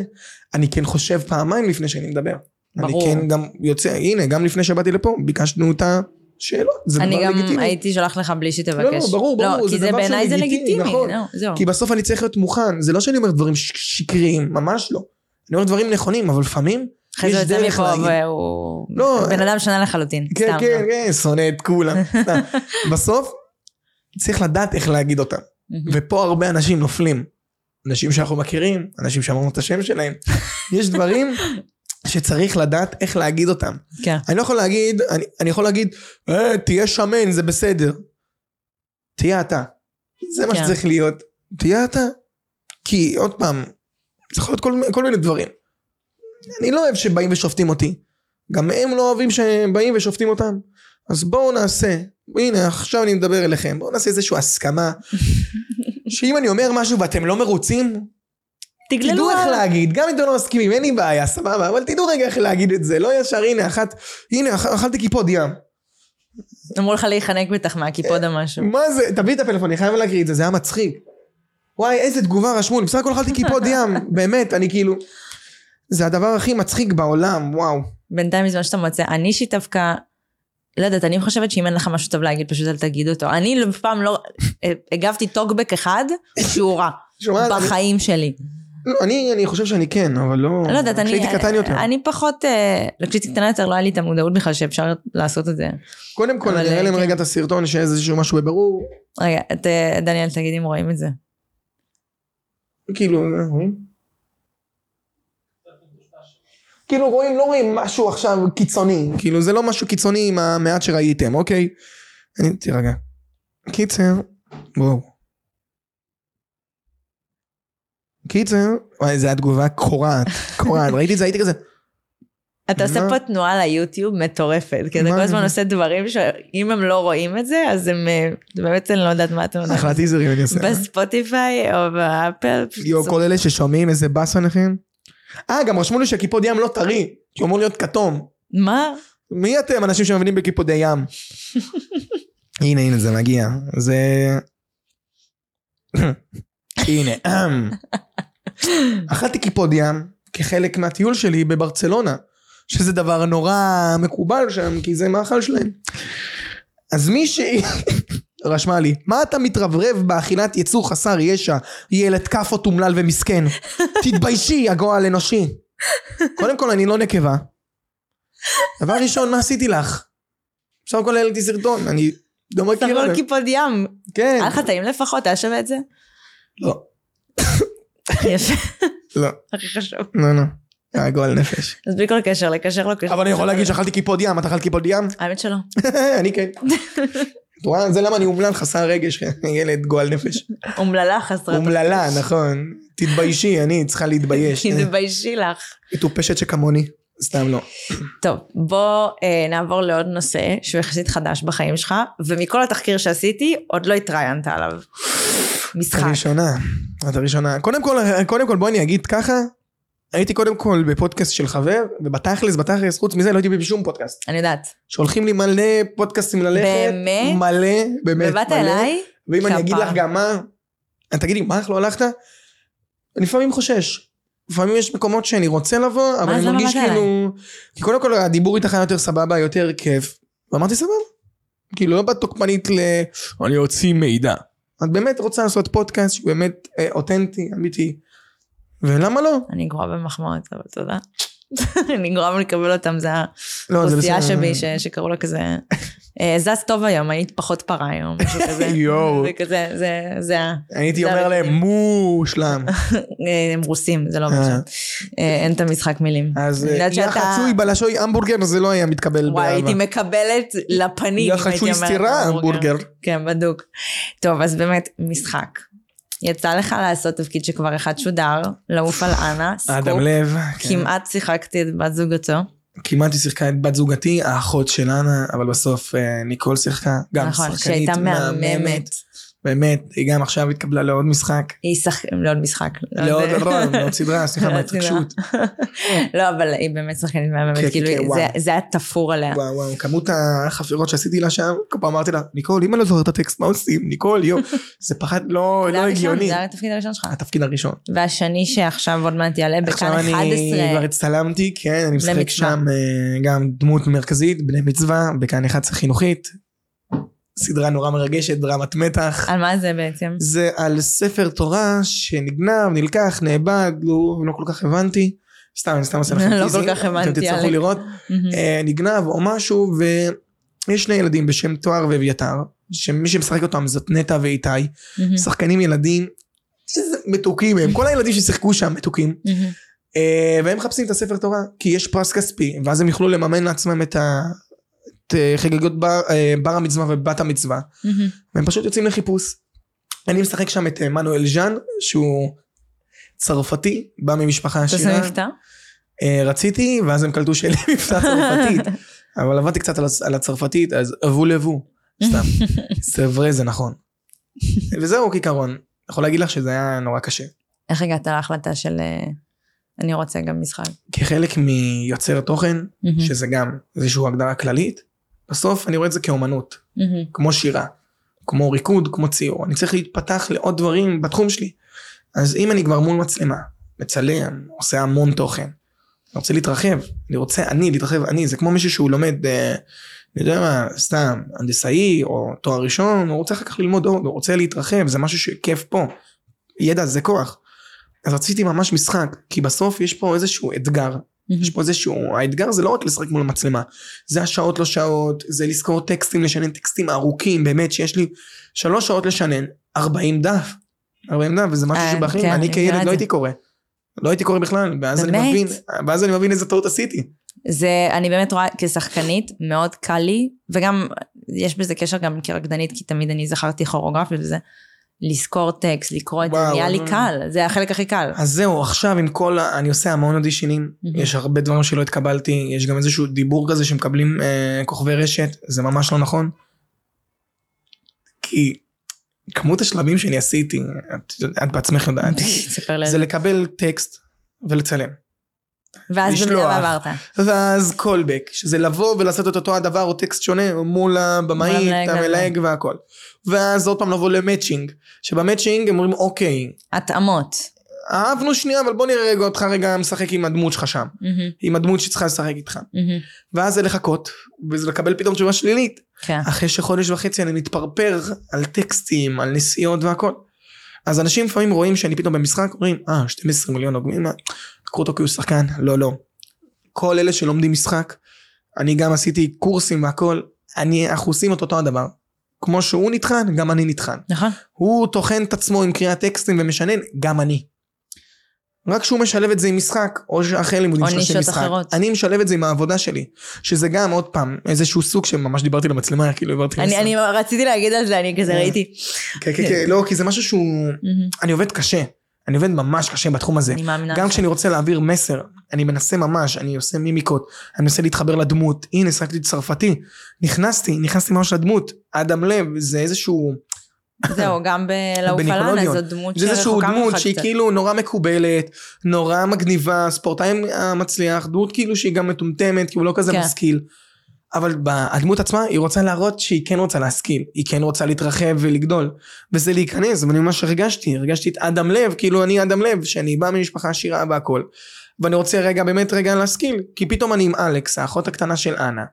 אני כן חושב פעמיים לפני שאני מדבר. ברור. אני כן גם יוצא, הנה, גם לפני שבאתי לפה, ביקשנו את השאלות. זה אני דבר גם לגיטימי. הייתי שולח לך בלי שתבקש. לא, לא, ברור, ברור, לא, זה כי זה דבר בעיניי זה שלגיטימי, לגיטימי. נכון. לא. כי בסוף אני צריך להיות מוכן, זה לא שאני אומר דברים שקריים, ממש לא. אני אומר דברים נכונים, אבל לפעמים אחרי זה יוצא מפה. והוא... לא, בן אדם שונה לחלוטין. כן, סתם, כן, לא. כן, שונא את כולם. בסוף, צריך לדעת איך להגיד אותם. ופה הרבה אנשים נופלים. אנשים שאנחנו מכירים, אנשים שאמרנו את השם שלהם. יש דברים שצריך לדעת איך להגיד אותם. כן. אני לא יכול להגיד, אני, אני יכול להגיד, אה, תהיה שמן, זה בסדר. תהיה אתה. זה מה כן. שצריך להיות. תהיה אתה. כי עוד פעם, זה יכול להיות כל, כל מיני דברים. אני לא אוהב שבאים ושופטים אותי. גם הם לא אוהבים שבאים ושופטים אותם. אז בואו נעשה, הנה עכשיו אני מדבר אליכם, בואו נעשה איזושהי הסכמה, שאם אני אומר משהו ואתם לא מרוצים, תגללו תדעו איך להגיד, גם אם אתם לא מסכימים, אין לי בעיה, סבבה, אבל תדעו רגע איך להגיד את זה, לא ישר, הנה אחת, הנה אכ- אכלתי קיפוד ים. אמרו לך להיחנק בטח מהקיפוד או משהו. מה זה, תביא את הפלאפון, אני חייב להקריא את זה, זה היה מצחיק. וואי, איזה תגובה רשמו לי, בסך הכל אכלתי קיפוד ים, באמת, אני כאילו... זה הדבר הכי מצחיק בעולם, וואו. בינתיים בזמן שאתה מוצא, אני דווקא, לא יודעת, אני חושבת שאם אין לך משהו טוב להגיד, פשוט אל תגיד אותו. אני אף פעם לא, אה, הגבתי טוקבק אחד שהוא רע, בחיים שלי. לא, אני אני חושב שאני כן, אבל לא... לא יודעת, אני, כשהייתי קטן יותר. אני פחות, אה, לא, כשהייתי קטנה יותר לא היה לי את המודעות בכלל שאפשר לעשות את זה. קודם כל, אני אראה להם. רגע את הסרטון, שאיזשהו משהו בברור. רגע, אה, דניאל, תגיד אם רואים את זה. כאילו, אה, רואים? כאילו רואים, לא רואים משהו עכשיו קיצוני, כאילו זה לא משהו קיצוני עם המעט שראיתם, אוקיי? אני, תירגע. קיצר, בואו. קיצר, וואי, זו התגובה קורעת, קורעת, ראיתי את זה, הייתי כזה, אתה עושה? פה תנועה ליוטיוב מטורפת, כי אתה כל הזמן עושה דברים שאם הם לא רואים את זה, אז הם, אה, באמת אני לא יודעת מה אתה אחלה טיזרים אני עושה. בספוטיפיי או באפל. יואו, כל אלה ששומעים איזה באסה לכם. אה, גם רשמו לי שקיפוד ים לא טרי, כי הוא אמור להיות כתום. מה? מי אתם אנשים שמבינים בקיפודי ים? הנה הנה זה מגיע זה הנה אכלתי קיפוד ים כחלק מהטיול שלי בברצלונה שזה דבר נורא מקובל שם כי זה מאכל שלהם אז מישהי רשמה לי מה אתה מתרברב באכילת יצור חסר ישע ילד כאפות אומלל ומסכן תתביישי הגועל אנושי קודם כל אני לא נקבה דבר ראשון, מה עשיתי לך? בסך הכל העליתי סרטון, אני לא מכיר זה. קיפוד ים. כן. היה לך טעים לפחות, היה שווה את זה? לא, יפה, לא, הכי חשוב. לא, לא. היה גועל נפש. אז בלי כל קשר, לקשר לא קשר. אבל אני יכול להגיד שאכלתי קיפוד ים, את אכלת קיפוד ים? האמת שלא. אני כן. את רואה? זה למה אני אומלל חסר רגש, ילד גועל נפש. אומללה חסרת. אומללה, נכון. תתביישי, אני צריכה להתבייש. תתביישי לך. מטופשת שכמוני. סתם לא. טוב, בוא אה, נעבור לעוד נושא שהוא יחסית חדש בחיים שלך, ומכל התחקיר שעשיתי, עוד לא התראיינת עליו. את משחק. הראשונה. את הראשונה. קודם כל, קודם כל בוא אני אגיד ככה. הייתי קודם כל בפודקאסט של חבר, ובתכלס, בתכלס, חוץ מזה לא הייתי בשום פודקאסט. אני יודעת. שולחים לי מלא פודקאסטים ללכת. באמת? מלא, באמת. ובאת מלא. אליי? ואם אני אגיד. לך גם מה, תגידי, מה איך לא הלכת? אני לפעמים חושש. לפעמים יש מקומות שאני רוצה לבוא, אבל אני למה מרגיש כאילו... כי קודם כל הדיבור איתך היה יותר סבבה, יותר כיף. ואמרתי סבבה. כאילו לא באת תוקפנית ל... אני אוציא מידע. את באמת רוצה לעשות פודקאסט שהוא באמת אה, אותנטי, אמיתי. ולמה לא? אני גרועה במחמאות, אבל תודה. אני גרועה מלקבל אותם, זה לא, האוכלוסייה. שבי שקראו לה כזה, אה, זז טוב היום, היית פחות פרה היום, משהו כזה. יואו. זה כזה, זה, זה, ה- הייתי אומר להם. מושלם. אה, הם רוסים, זה לא אה. משנה. אין את המשחק מילים. אז אני יודעת יא שאתה- חצוי בלשוי המבורגר זה לא היה מתקבל וואי, הייתי באהבה. מקבלת לפנים, יא אם הייתי חצוי אומרת סטירה המבורגר. כן, בדוק. טוב, אז באמת, משחק. יצא לך לעשות תפקיד שכבר אחד שודר, לעוף על אנה, אדם סקופ, לב. כן. כמעט שיחקתי את בת זוגתו. כמעט היא שיחקה את בת זוגתי, האחות של אנה, אבל בסוף אה, ניקול שיחקה, גם נכון, שחקנית מהממת. באמת, היא גם עכשיו התקבלה לעוד משחק. היא שחקנית, לעוד משחק. לעוד, לא, לעוד סדרה, סליחה, לעוד סדרה. מההתרגשות. לא, אבל היא באמת שחקנית מהממת, כן, כאילו, כן, זה- וואו. זה היה תפור עליה. וואו וואו, כמות החפירות שעשיתי לה שם, כל פעם אמרתי לה, ניקול, אם אני לא זוכר את הטקסט, מה עושים? ניקול, יואו, זה פחד לא לא הגיוני. זה התפקיד הראשון שלך. התפקיד הראשון. והשני שעכשיו עוד מעט יעלה בכאן עכשיו אני 11. כבר הצטלמתי, כן, אני משחק. שם אה, גם דמות מרכזית, בני מצווה, בכאן 11 חינוכית. סדרה נורא מרגשת, דרמת מתח. על מה זה בעצם? זה על ספר תורה שנגנב, נלקח, נאבד, לא, לא כל כך הבנתי. סתם, אני סתם עושה לכם לא teasing, כל כך הבנתי, אתם תצטרכו. לראות. אה, נגנב או משהו, ויש שני ילדים בשם תואר ואביתר, שמי שמשחק אותם זאת נטע ואיתי. שחקנים ילדים, איזה מתוקים הם, כל הילדים ששיחקו שם מתוקים. אה, והם מחפשים את הספר תורה, כי יש פרס כספי, ואז הם יוכלו לממן לעצמם את ה... אה, חגיגות בר, אה, בר המצווה ובת המצווה, מהמם. והם פשוט יוצאים לחיפוש. אני משחק שם את אה, מנואל ז'אן, שהוא צרפתי, בא ממשפחה אתה עשירה. עושה מבטא? רציתי, ואז הם קלטו שאין לי מבטא צרפתית. אבל עבדתי קצת על, הצ- על הצרפתית, אז אבו לבו, סתם. סברי זה נכון. וזהו כעיקרון. יכול להגיד לך שזה היה נורא קשה. איך הגעת להחלטה של אני רוצה גם משחק? כחלק מיוצר תוכן. שזה גם איזושהי הגדרה כללית, בסוף אני רואה את זה כאומנות, מהמם. כמו שירה, כמו ריקוד, כמו ציור. אני צריך להתפתח לעוד דברים בתחום שלי. אז אם אני כבר מול מצלמה, מצלם, עושה המון תוכן, אני רוצה להתרחב, אני רוצה אני להתרחב אני, זה כמו מישהו שהוא לומד, אה, אני יודע מה, סתם, הנדסאי או תואר ראשון, הוא רוצה אחר כך ללמוד עוד, הוא רוצה להתרחב, זה משהו שכיף פה. ידע זה כוח. אז רציתי ממש משחק, כי בסוף יש פה איזשהו אתגר. יש פה איזשהו, האתגר זה לא רק לשחק מול המצלמה, זה השעות לא שעות, זה לזכור טקסטים, לשנן טקסטים ארוכים, באמת שיש לי שלוש שעות לשנן, 40 דף, 40 דף, וזה משהו אה, שבחיים, כן, אני אני כילד לא. הייתי קורא. לא הייתי קורא בכלל, ואז אני באמת? מבין, ואז אני מבין איזה טעות עשיתי. זה, אני באמת רואה כשחקנית, מאוד קל לי, וגם יש בזה קשר גם כרקדנית, כי תמיד אני זכרתי כוריאוגרפיה וזה, לזכור טקסט, לקרוא את זה, נהיה לי קל, זה החלק הכי קל. אז זהו, עכשיו עם כל. אני עושה המון אודישנים, מהמם. יש הרבה דברים שלא התקבלתי, יש גם איזשהו דיבור כזה שמקבלים אה, כוכבי רשת, זה ממש לא נכון. כי כמות השלבים שאני עשיתי, את, את בעצמך יודעת, זה. לקבל טקסט ולצלם. ואז לשלוח. במידה עברת. ואז קולבק, שזה לבוא ולעשות את אותו הדבר או טקסט שונה מול הבמאית. המלהג והכל. ואז עוד פעם לבוא למצ'ינג, שבמצ'ינג הם אומרים אוקיי, התאמות. אהבנו שנייה אבל בוא נראה רגע אותך רגע משחק עם הדמות שלך שם, מהמם, עם הדמות שצריכה לשחק איתך. מהמם. ואז זה לחכות, וזה לקבל פתאום תשובה שלילית. כן. אחרי שחודש וחצי אני מתפרפר על טקסטים, על נסיעות והכל. אז אנשים לפעמים רואים שאני פתאום במשחק, אומרים, אה, 12 מיליון עוגמים? קחו אותו כי הוא שחקן, לא, לא. כל אלה שלומדים משחק, אני גם עשיתי קורסים והכל, אני, אנחנו עושים את אותו הדבר. כמו שהוא נטחן, גם אני נטחן. נכון. הוא טוחן את עצמו עם קריאת טקסטים ומשנן, גם אני. רק שהוא משלב את זה עם משחק, או אחרי לימודים שלו של משחק. אחרות. אני משלב את זה עם העבודה שלי. שזה גם, עוד פעם, איזשהו סוג שממש דיברתי למצלמה, כאילו אני מסר. אני רציתי להגיד על זה, אני כזה אה. ראיתי. כן, כן, כן, לא, כי זה משהו שהוא... אני עובד קשה. אני עובד ממש קשה בתחום הזה. אני מאמינה גם. כשאני רוצה להעביר מסר, אני מנסה ממש, אני עושה מימיקות, אני מנסה להתחבר לדמות. הנה, שחקתי צרפתי. נכנסתי, נכנסתי ממש לדמות. אדם לב, זה איזשהו... זהו, גם בלעוף על אנה, בניקולודיון. זו דמות זה איזשהו שרחוקה דמות ממך שהיא קצת. כאילו נורא מקובלת, נורא מגניבה, ספורטאי מצליח, דמות כאילו שהיא גם מטומטמת, כי הוא לא כזה כן. משכיל. אבל הדמות עצמה היא רוצה להראות שהיא כן רוצה להשכיל, היא כן רוצה להתרחב ולגדול. וזה להיכנס, ואני ממש הרגשתי, הרגשתי את אדם לב, כאילו אני אדם לב, שאני בא ממשפחה עשירה והכל. ואני רוצה רגע, באמת רגע להשכיל, כי פתאום אני עם אלכס, האחות הקטנה של אנה,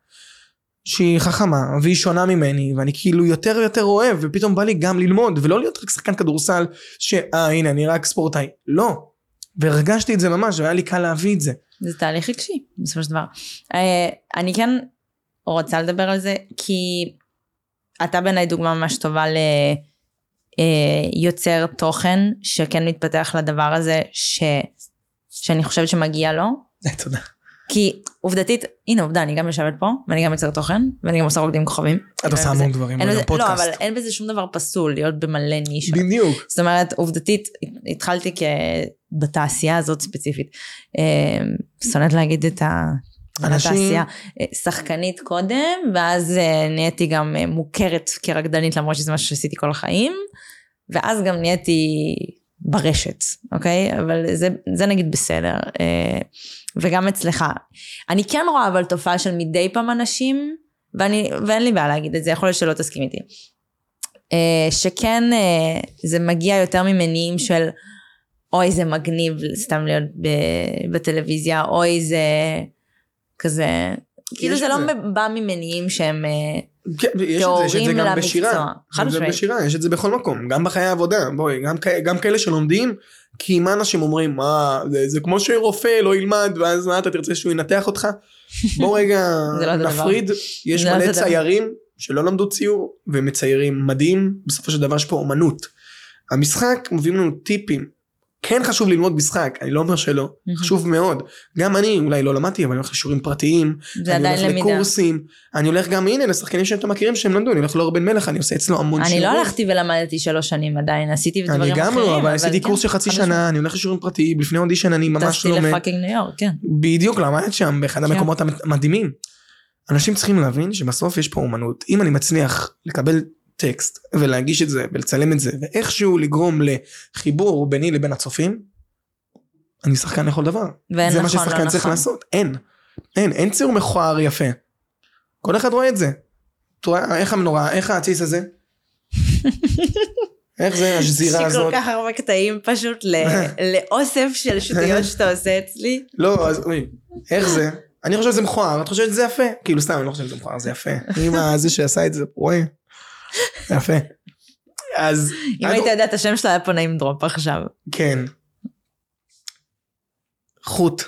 שהיא חכמה, והיא שונה ממני, ואני כאילו יותר ויותר אוהב, ופתאום בא לי גם ללמוד, ולא להיות רק שחקן כדורסל, שאה הנה אני רק ספורטאי, לא. והרגשתי את זה ממש, והיה לי קל להביא את זה. זה תהליך רגשי, בסופו של דבר. אה, אני כן רוצה לדבר על זה, כי אתה בעיניי דוגמה ממש טובה ליוצר תוכן, שכן מתפתח לדבר הזה, ש... שאני חושבת שמגיע לו. תודה. כי עובדתית, הנה עובדה, אני גם יושבת פה, ואני גם יוצר תוכן, ואני גם עושה רוקדים כוכבים. את עושה המון דברים, וגם בזה- פודקאסט. לא, אבל אין בזה שום דבר פסול, להיות במלא נישות. בדיוק. זאת אומרת, עובדתית, התחלתי כ... בתעשייה הזאת ספציפית. אה, שונאת להגיד את אנשים- לתעשייה. אה, שחקנית קודם, ואז אה, נהייתי גם אה, מוכרת כרקדנית, למרות שזה משהו שעשיתי כל החיים, ואז גם נהייתי ברשת, אוקיי? אבל זה, זה נגיד בסדר. וגם אצלך. אני כן רואה אבל תופעה של מדי פעם אנשים, ואני, ואין לי בעיה להגיד את זה, יכול להיות שלא תסכים איתי. שכן זה מגיע יותר ממניעים של אוי זה מגניב סתם להיות בטלוויזיה, אוי זה כזה, כאילו זה לא. בא ממניעים שהם, אה, כן, טהורים גם למקצוע. חד יש את זה משמעית. בשירה, יש את זה בכל מקום, גם בחיי העבודה, בואי, גם, גם כאלה שלומדים, כי מה אנשים אומרים, מה, זה, זה כמו שרופא לא ילמד, ואז מה אתה תרצה שהוא ינתח אותך? בוא רגע לא. נפריד, יש לא מלא. ציירים שלא למדו ציור, ומציירים מדהים, בסופו של דבר יש פה אומנות. המשחק מביאים לנו טיפים. כן חשוב ללמוד משחק, אני לא אומר שלא, חשוב מאוד. גם אני אולי לא למדתי, אבל אני הולך לשיעורים פרטיים, אני הולך למידה. לקורסים, אני הולך גם הנה לשחקנים שאתם מכירים שהם למדו, אני הולך לאור בן מלך, אני עושה אצלו המון אני שיעורים. לא הלכתי ולמדתי שלוש שנים עדיין, עשיתי דברים אני אחרים. גם לא, אבל עשיתי כן, קורס של חצי שנה, אני הולך לשיעורים פרטיים, לפני אודישן אני ממש טסתי לומד. לפאקינג ניו יורק, כן. בדיוק למדת שם באחד כן. המקומות המדהימים. אנשים צריכים להבין שבסוף יש פה אומנות. אם אני מצליח לקבל טקסט ולהגיש את זה ולצלם את זה ואיכשהו לגרום לחיבור ביני לבין הצופים, אני שחקן לכל דבר. ואין זה מה נכון, ששחקן לא צריך נכון. לעשות. אין. אין, אין ציור מכוער יפה. כל אחד רואה את זה. אתה רואה, איך המנורה, איך העציס הזה? איך זה השזירה יש לי הזאת? כל כך הרבה קטעים פשוט לאוסף של שטויות שאתה עושה אצלי. לא, אז אוי, איך זה? אני חושב שזה מכוער, את חושבת שזה יפה? כאילו סתם, אני לא חושב שזה מכוער, זה יפה. אם זה שעשה את זה, רואה? יפה. אז... אם היית יודע את השם שלה היה פה נעים דרופ עכשיו. כן. חוט.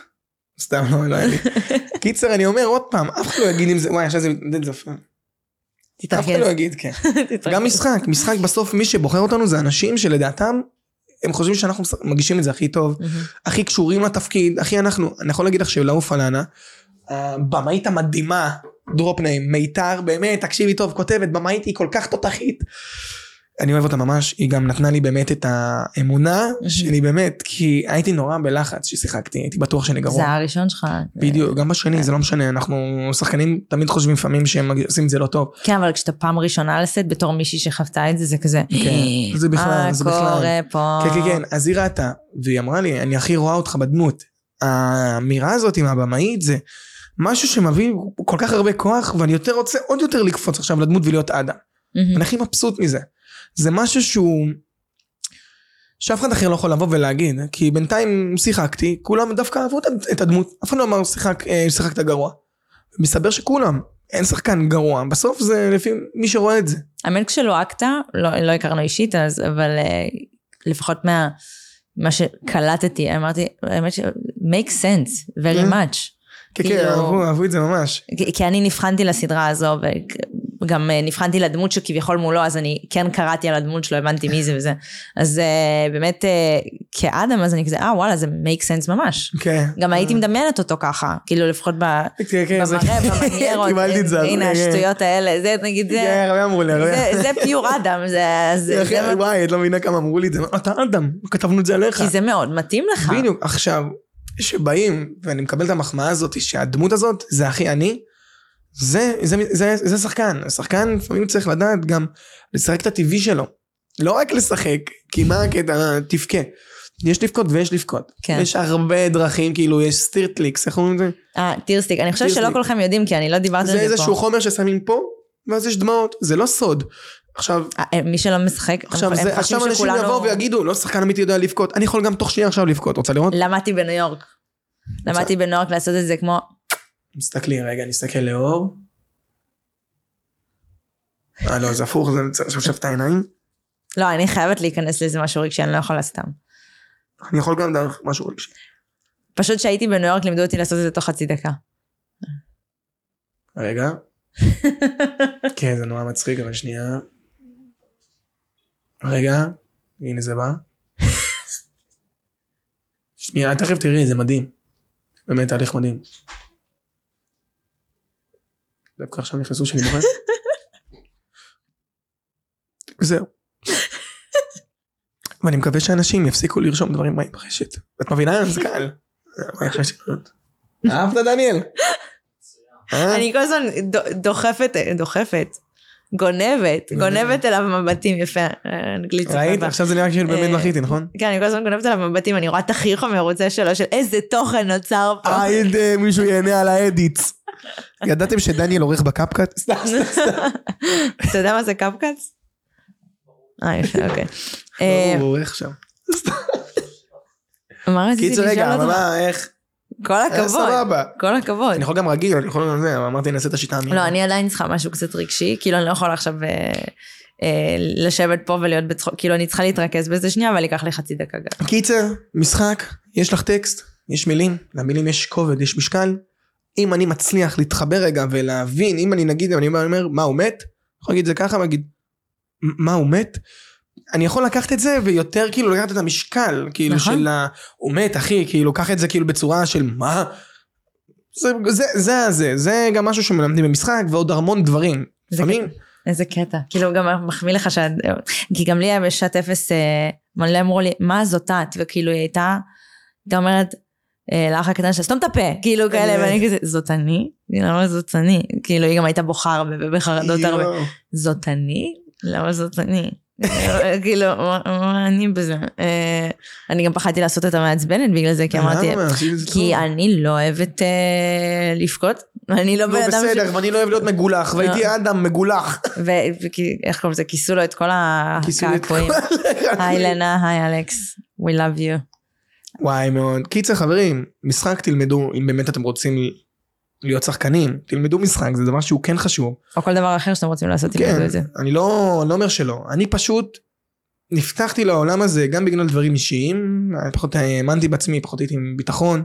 סתם לא, לא היה לי. קיצר, אני אומר עוד פעם, אף אחד לא יגיד אם זה, וואי, עכשיו זה זה יפה. אף אחד לא תתרכז. יגיד, כן. תתרכז. גם משחק, משחק בסוף מי שבוחר אותנו זה אנשים שלדעתם, הם חושבים שאנחנו מגישים את זה הכי טוב. הכי קשורים לתפקיד, הכי אנחנו, אני יכול להגיד לך שלעוף פלנה, הבמאית המדהימה, דרופ נעים, מיתר, באמת, תקשיבי טוב, כותבת, במאית היא כל כך תותחית. אני אוהב אותה ממש, היא גם נתנה לי באמת את האמונה שלי באמת, כי הייתי נורא בלחץ ששיחקתי, הייתי בטוח שאני גרוע. זה הראשון שלך. בדיוק, גם בשני, זה לא משנה, אנחנו שחקנים תמיד חושבים לפעמים שהם עושים את זה לא טוב. כן, אבל כשאתה פעם ראשונה לסט בתור מישהי שחוותה את זה, זה כזה, כן, זה בכלל, זה בכלל. מה קורה פה? כן, כן, כן, אז היא ראתה, והיא אמרה לי, אני הכי רואה אותך בדמות. האמירה הזאת עם הבמאית זה משהו שמביא כל כך הרבה כוח, ואני יותר רוצה עוד יותר לקפוץ עכשיו לדמות ולהיות עדה. מהמם. אני הכי מבסוט מזה. זה משהו שהוא... שאף אחד אחר לא יכול לבוא ולהגיד, כי בינתיים שיחקתי, כולם דווקא אהבו את- את הדמות, אף אחד לא אמר שיחק, אה, שיחקת גרוע. מסתבר שכולם, אין שחקן גרוע, בסוף זה לפי מי שרואה את זה. האמת כשלוהקת, לא, לא הכרנו אישית אז, אבל אה, לפחות מה... מה שקלטתי, אמרתי, האמת ש... make sense, very כן. much. כן, כן, כאילו- אהבו, אהבו את זה ממש. כי- אני נבחנתי לסדרה הזו, וגם אה, נבחנתי לדמות שכביכול מולו, אז אני כן קראתי על הדמות שלו, הבנתי מי זה וזה. אז אה, באמת, אה, כאדם, אז אני כזה, אה וואלה, זה make sense ממש. כן. גם הייתי מדמיינת אותו ככה, כאילו לפחות ב- כן, כן, במראה, במניירות, קיבלתי את זה. הנה כן. השטויות האלה, זה נגיד, זה- כן, הרבה אמרו לי, הרבה. זה- פיור אדם, זה- זה- אחי, זה- וואי, את לא מבינה כמה אמרו לי את זה. אתה אדם, כתבנו את זה עליך. כי זה מאוד מתאים לך. בדיוק, עכשיו, שבאים, ואני מקבל את המחמאה הזאת, שהדמות הזאת זה הכי אני, זה, זה, זה, זה שחקן. שחקן לפעמים צריך לדעת גם לשחק את הטבעי שלו. לא רק לשחק, כי מה הקטע, תבכה. יש לבכות ויש לבכות. כן. יש הרבה דרכים, כאילו, יש סטירטליקס, איך אומרים את זה? אה, טירסטיק, אני חושבת שלא. כולכם יודעים, כי אני לא דיברתי זה על זה איזשהו פה. חומר ששמים פה, ואז יש דמעות, זה לא סוד. עכשיו, אה, אה, מי שלא משחק, עכשיו, הם זה, עכשיו אנשים שכולנו- יבואו ויגידו, לא שחקן אמיתי יודע לבכות, אני יכול גם תוך שנייה עכשיו לבכות, רוצה לראות? למדתי בניו יורק. למדתי בניו יורק לעשות את זה כמו, תסתכלי רגע, נסתכל לאור. אה לא, זה הפוך, זה עכשיו את העיניים. לא, אני חייבת להיכנס לאיזה משהו רגשי, אני לא יכולה סתם. אני יכול גם דרך משהו רגשי. פשוט כשהייתי בניו יורק לימדו אותי לעשות את זה תוך חצי דקה. רגע. כן, זה נורא מצחיק, אבל שנייה. רגע, הנה זה בא. שנייה, תכף תראי, זה מדהים. באמת תהליך מדהים. דווקא עכשיו נכנסו שאני בוחר. זהו. ואני מקווה שאנשים יפסיקו לרשום דברים רעים ברשת. את מבינה? זה קל. אהבת דניאל? אני כל הזמן דוחפת, דוחפת, גונבת, גונבת אליו מבטים, יפה, אה, אנגלית ראית? עכשיו זה נראה כאילו באמת אה, בכיתי, נכון? כן, אני כל הזמן גונבת עליו מבטים, אני רואה את החיוך המרוצה שלו, של איזה תוכן נוצר פה. היי, אה, מישהו ייהנה על האדיטס. ידעתם שדניאל עורך בקפקט? סתם, סתם, סתם. אתה יודע מה זה קפקאץ? אה, יפה, אוקיי. אה, הוא עורך שם. מה רציתי לשאול רגע, אבל אותך? מה, איך? כל אה, הכבוד, סבבה. כל הכבוד. אני יכול גם רגיל, אני יכול גם זה, אבל אמרתי נעשה את השיטה המהירה. לא, אני עדיין צריכה משהו קצת רגשי, כאילו אני לא יכולה עכשיו אה, אה, לשבת פה ולהיות בצחוק, כאילו אני צריכה להתרכז בזה שנייה, אבל ייקח לי חצי דקה גם. קיצר, משחק, יש לך טקסט, יש מילים, למילים יש כובד, יש משקל. אם אני מצליח להתחבר רגע ולהבין, אם אני נגיד, אני אומר, מה הוא מת? אני יכול להגיד את זה ככה ולהגיד, מה הוא מת? אני יכול לקחת את זה ויותר כאילו לקחת את המשקל, כאילו נכון. של ה... הוא מת אחי, כאילו קח את זה כאילו בצורה של מה? זה זה זה זה, זה גם משהו שמלמדים במשחק ועוד המון דברים. זה לפעמים, איזה קטע, כאילו גם מחמיא לך שאת, כי גם לי היה בשעת אפס אה, מלא אמרו לי, מה זאתת? וכאילו היא הייתה, הייתה אומרת, אה, לאח הקטן שלה, סתום את הפה, כאילו כאלה, אה. ואני כזה, זאת אני? למה זאת אני? כאילו היא גם הייתה בוכה הרבה ובחרדות הרבה. זאת אני? למה זאת אני? כאילו, מה- אני בזה? אה, אני גם פחדתי לעשות את המעצבנת בגלל זה, כי אמרתי, למה? את זה כי. אני לא אוהבת אה, לבכות, אני לא בן נו אדם ש... בסדר, ואני לא אוהב להיות מגולח, והייתי אדם מגולח. ואיך קוראים לזה? כיסו לו את כל הקעקועים. היי לנה, היי אלכס, we love you. וואי מאוד. קיצר חברים, משחק תלמדו, אם באמת אתם רוצים להיות שחקנים, תלמדו משחק, זה דבר שהוא כן חשוב. או כל דבר אחר שאתם רוצים לעשות, תלמדו כן, את זה. אני לא, אני לא אומר שלא. אני פשוט נפתחתי לעולם הזה גם בגלל דברים אישיים, פחות האמנתי בעצמי, פחות הייתי עם ביטחון,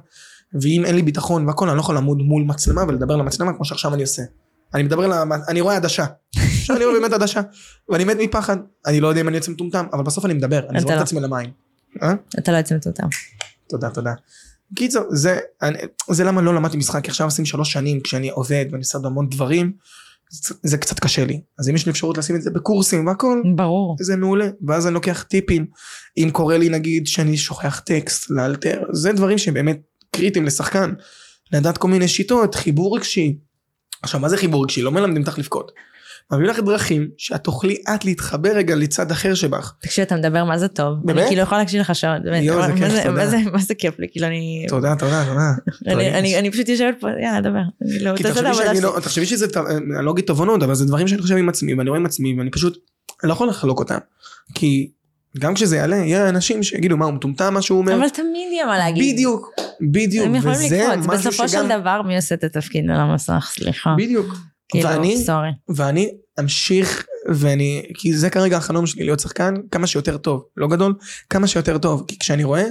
ואם אין לי ביטחון והכל, אני לא יכול לעמוד מול מצלמה ולדבר למצלמה כמו שעכשיו אני עושה. אני מדבר, למ... אני רואה עדשה. עכשיו אני רואה באמת עדשה, ואני מת מפחד. אני לא יודע אם אני יוצא מטומטם, אבל בסוף אני מדבר, אני זורק את לא. עצמי למים. אה? אתה לא יוצא מטומטם. תודה תודה. קיצר זה אני, זה למה לא למדתי משחק עכשיו עושים שלוש שנים כשאני עובד ואני עושה בהמון דברים זה, זה קצת קשה לי אז אם יש לי אפשרות לשים את זה בקורסים והכל ברור. זה מעולה ואז אני לוקח טיפים אם קורה לי נגיד שאני שוכח טקסט לאלתר זה דברים שבאמת קריטיים לשחקן לדעת כל מיני שיטות חיבור רגשי. עכשיו מה זה חיבור רגשי לא מלמדים אותך לבכות. מביאים לך דרכים שאת תוכלי את להתחבר רגע לצד אחר שבך. תקשיב, אתה מדבר מה זה טוב. באמת? אני כאילו יכולה להקשיב לך שעות. יואו, זה מה כיף, זה- תודה. מה זה- כיף לי, כאילו אני... תודה תודה תודה. אני- פשוט יושבת פה, יאללה, דבר. לא- כי תחשבי. לא, תחשבי שזה, אני לא אגיד תובנות, אבל זה דברים שאני חושב עם עצמי, ואני רואה עם עצמי, ואני פשוט, לא יכול לחלוק אותם. כי גם כשזה יעלה, יהיה אנשים שיגידו מה הוא מטומטם מה שהוא אומר. אבל תמיד יהיה מה להגיד. בדיוק, בדיוק, הם יכולים וזה לקפוץ. משהו בסופו של שגם, דבר, מי עושה את התפקיד על המסך? סליחה. בדיוק, כאילו, ואני, סורי. ואני אמשיך, ואני, כי זה כרגע החלום שלי, להיות שחקן כמה שיותר טוב, לא גדול, כמה שיותר טוב, כי כשאני רואה,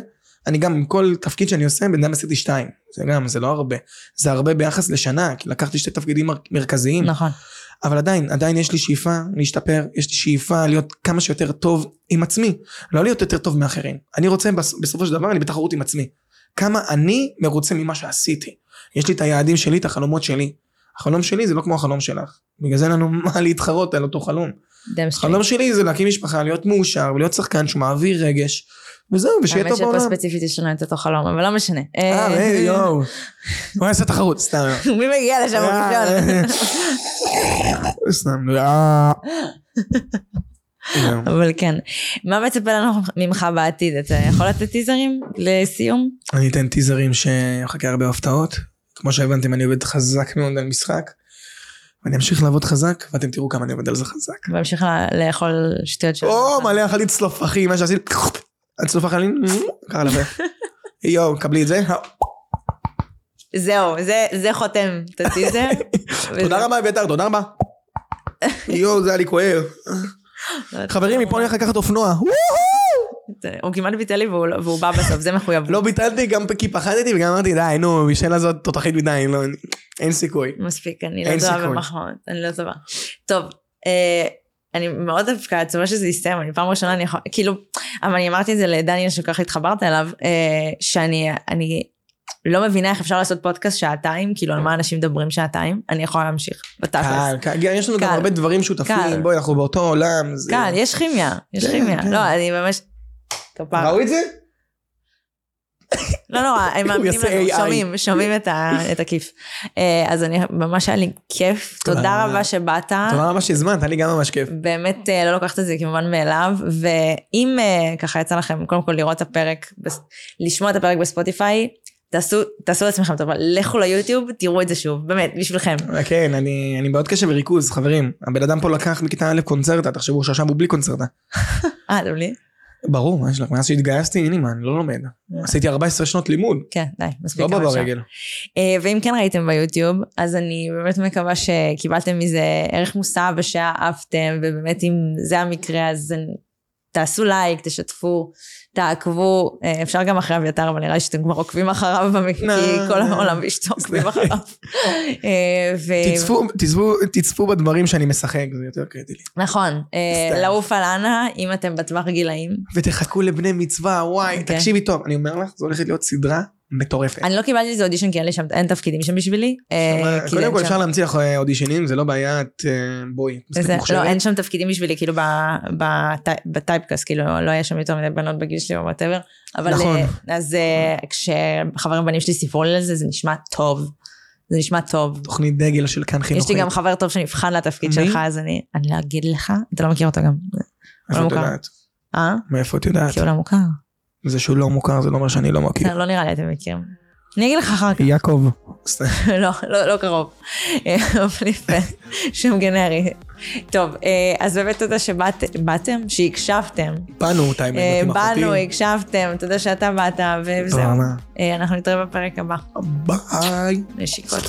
אני גם עם כל תפקיד שאני עושה, בן אדם עשיתי שתיים, זה גם, זה לא הרבה, זה הרבה ביחס לשנה, כי לקחתי שתי תפקידים מר- מרכזיים, נכון. אבל עדיין, עדיין יש לי שאיפה להשתפר, יש לי שאיפה להיות כמה שיותר טוב עם עצמי, לא להיות יותר טוב מאחרים. אני רוצה בס- בסופו של דבר, אני בתחרות עם עצמי. כמה אני מרוצה ממה שעשיתי. יש לי את היעדים שלי, את החלומות שלי. החלום שלי זה לא כמו החלום שלך. בגלל זה אין לנו מה להתחרות על אותו חלום. החלום שלי זה להקים משפחה, להיות מאושר, ולהיות שחקן שמעביר רגש, וזהו, ושיהיה האמת טוב שפה בעולם. ספציפית יש לנו את אותו חלום, אבל לא משנה. אה, היי, יואו. בוא נעשה תחרות, סתם. מי מגיע לשם ראשון? אה, סתם. אה. זהו. אבל כן. מה מצפה לנו ממך בעתיד? אתה יכול לתת טיזרים לסיום? אני אתן טיזרים שיחכה הרבה הפתעות. כמו שהבנתם אני עובד חזק מאוד על משחק. ואני אמשיך לעבוד חזק ואתם תראו כמה אני עובד על זה חזק. והמשיך לה- לאכול שטויות של... או מלא אכלתי צלופחים מה שעשיתי. הצלופח עלי קרה לפה. יואו קבלי את זה. זהו, זה- זה חותם את הטיזר. תודה רבה אביתר תודה רבה. יואו זה היה לי כואב. חברים מפה אני הולך לקחת אופנוע. הוא כמעט ביטל לי והוא לא- והוא בא בסוף, זה מחויבות. לא ביטלתי גם כי פחדתי וגם אמרתי די נו מישל הזאת תותחית מדי לא- אין סיכוי. מספיק, אני לא טובה. במחמאות, אני לא טובה. טוב, אה, אני מאוד דווקא עצובה שזה יסתיים, אני פעם ראשונה, אני יכול, כאילו, אבל אני אמרתי את זה לדניאל שככה התחברת אליו, אה, שאני אני לא מבינה איך אפשר לעשות פודקאסט שעתיים, כאילו על מה אנשים מדברים שעתיים, אני יכולה להמשיך, בתכלס. קל, קל, יש לנו גם. הרבה דברים. שותפים, בואי אנחנו באותו עולם. קל, יש כימיה, יש כן, כימיה. כן. לא, אני ממש... כפרה. ראו את זה? לא נורא, הם מאמינים לנו. שומעים, שומעים את הכיף. אה, אז אני, ממש היה לי כיף, תודה רבה. שבאת. תודה רבה שהזמנת, היה לי גם ממש כיף. באמת אה, לא לוקחת את זה כמובן מאליו, ואם אה, ככה יצא לכם קודם כל לראות את הפרק, לשמוע את הפרק בספוטיפיי, תעשו, תעשו לעצמכם טובה, לכו ליוטיוב, תראו את זה שוב, באמת, בשבילכם. כן, אני אני בעוד קשב וריכוז, חברים. הבן אדם פה לקח מכיתה א' קונצרטה, תחשבו שעכשיו הוא בלי קונצרטה. אה, אתם לי? ברור, מה יש לך? מאז שהתגייסתי, הנה מה, אני לא לומד. עשיתי 14 שנות לימוד, כן, די, מספיק. לא בא. ברגל. אה, ואם כן ראיתם ביוטיוב, אז אני באמת מקווה שקיבלתם מזה ערך מוסף ושאהבתם, ובאמת אם זה המקרה, אז תעשו לייק, תשתפו, תעקבו, אה, אפשר גם אחרי אביתר, אבל נראה לי שאתם כבר עוקבים אחריו. כי כל העולם ואשתו עוקבים אחריו. אה, תצפו, בדברים שאני משחק, זה יותר קריטי לי. נכון, אה. לעוף על אנה, אם אתם בטווח גילאים. ותחכו לבני מצווה, וואי, אוקיי. תקשיבי טוב, אני אומר לך, זו הולכת להיות סדרה מטורפת. אני לא קיבלתי לזה אודישן כי אין לי שם, אין תפקידים שם בשבילי. אה, קודם כל אפשר להמציא לך אודישנים, זה לא בעיה, את אה, בואי, מספיק לא. אין שם תפקידים בשבילי, כאילו ב typecast, כאילו לא היה שם יותר מדי בנות בגיל שלי או whatever. נכון. אה, אז כשחברים בנים שלי סיפרו לי על זה, זה נשמע טוב. זה נשמע טוב. תוכנית דגל של כאן חינוכית. לי גם חבר טוב שנבחן לתפקיד? שלך, אז אני אני לא אגיד לך, אתה לא מכיר אותו גם. איפה את. יודעת? אה? מאיפה את יודעת? כי הוא לא מוכר. זה שהוא לא מוכר, זה לא אומר שאני לא מכיר. לא נראה לי אתם מכירים. אני אגיד לך אחר כך. יעקב. לא, לא, לא קרוב. אה, אבל יפה, שם גנרי. טוב, אה, אז באמת תודה שבאתם, שהקשבתם. באנו, את האמת, אה, עם אחותי. באנו, הקשבתם, תודה שאתה באת, וזהו. אה, אנחנו נתראה בפרק הבא. ביי. נשיקות.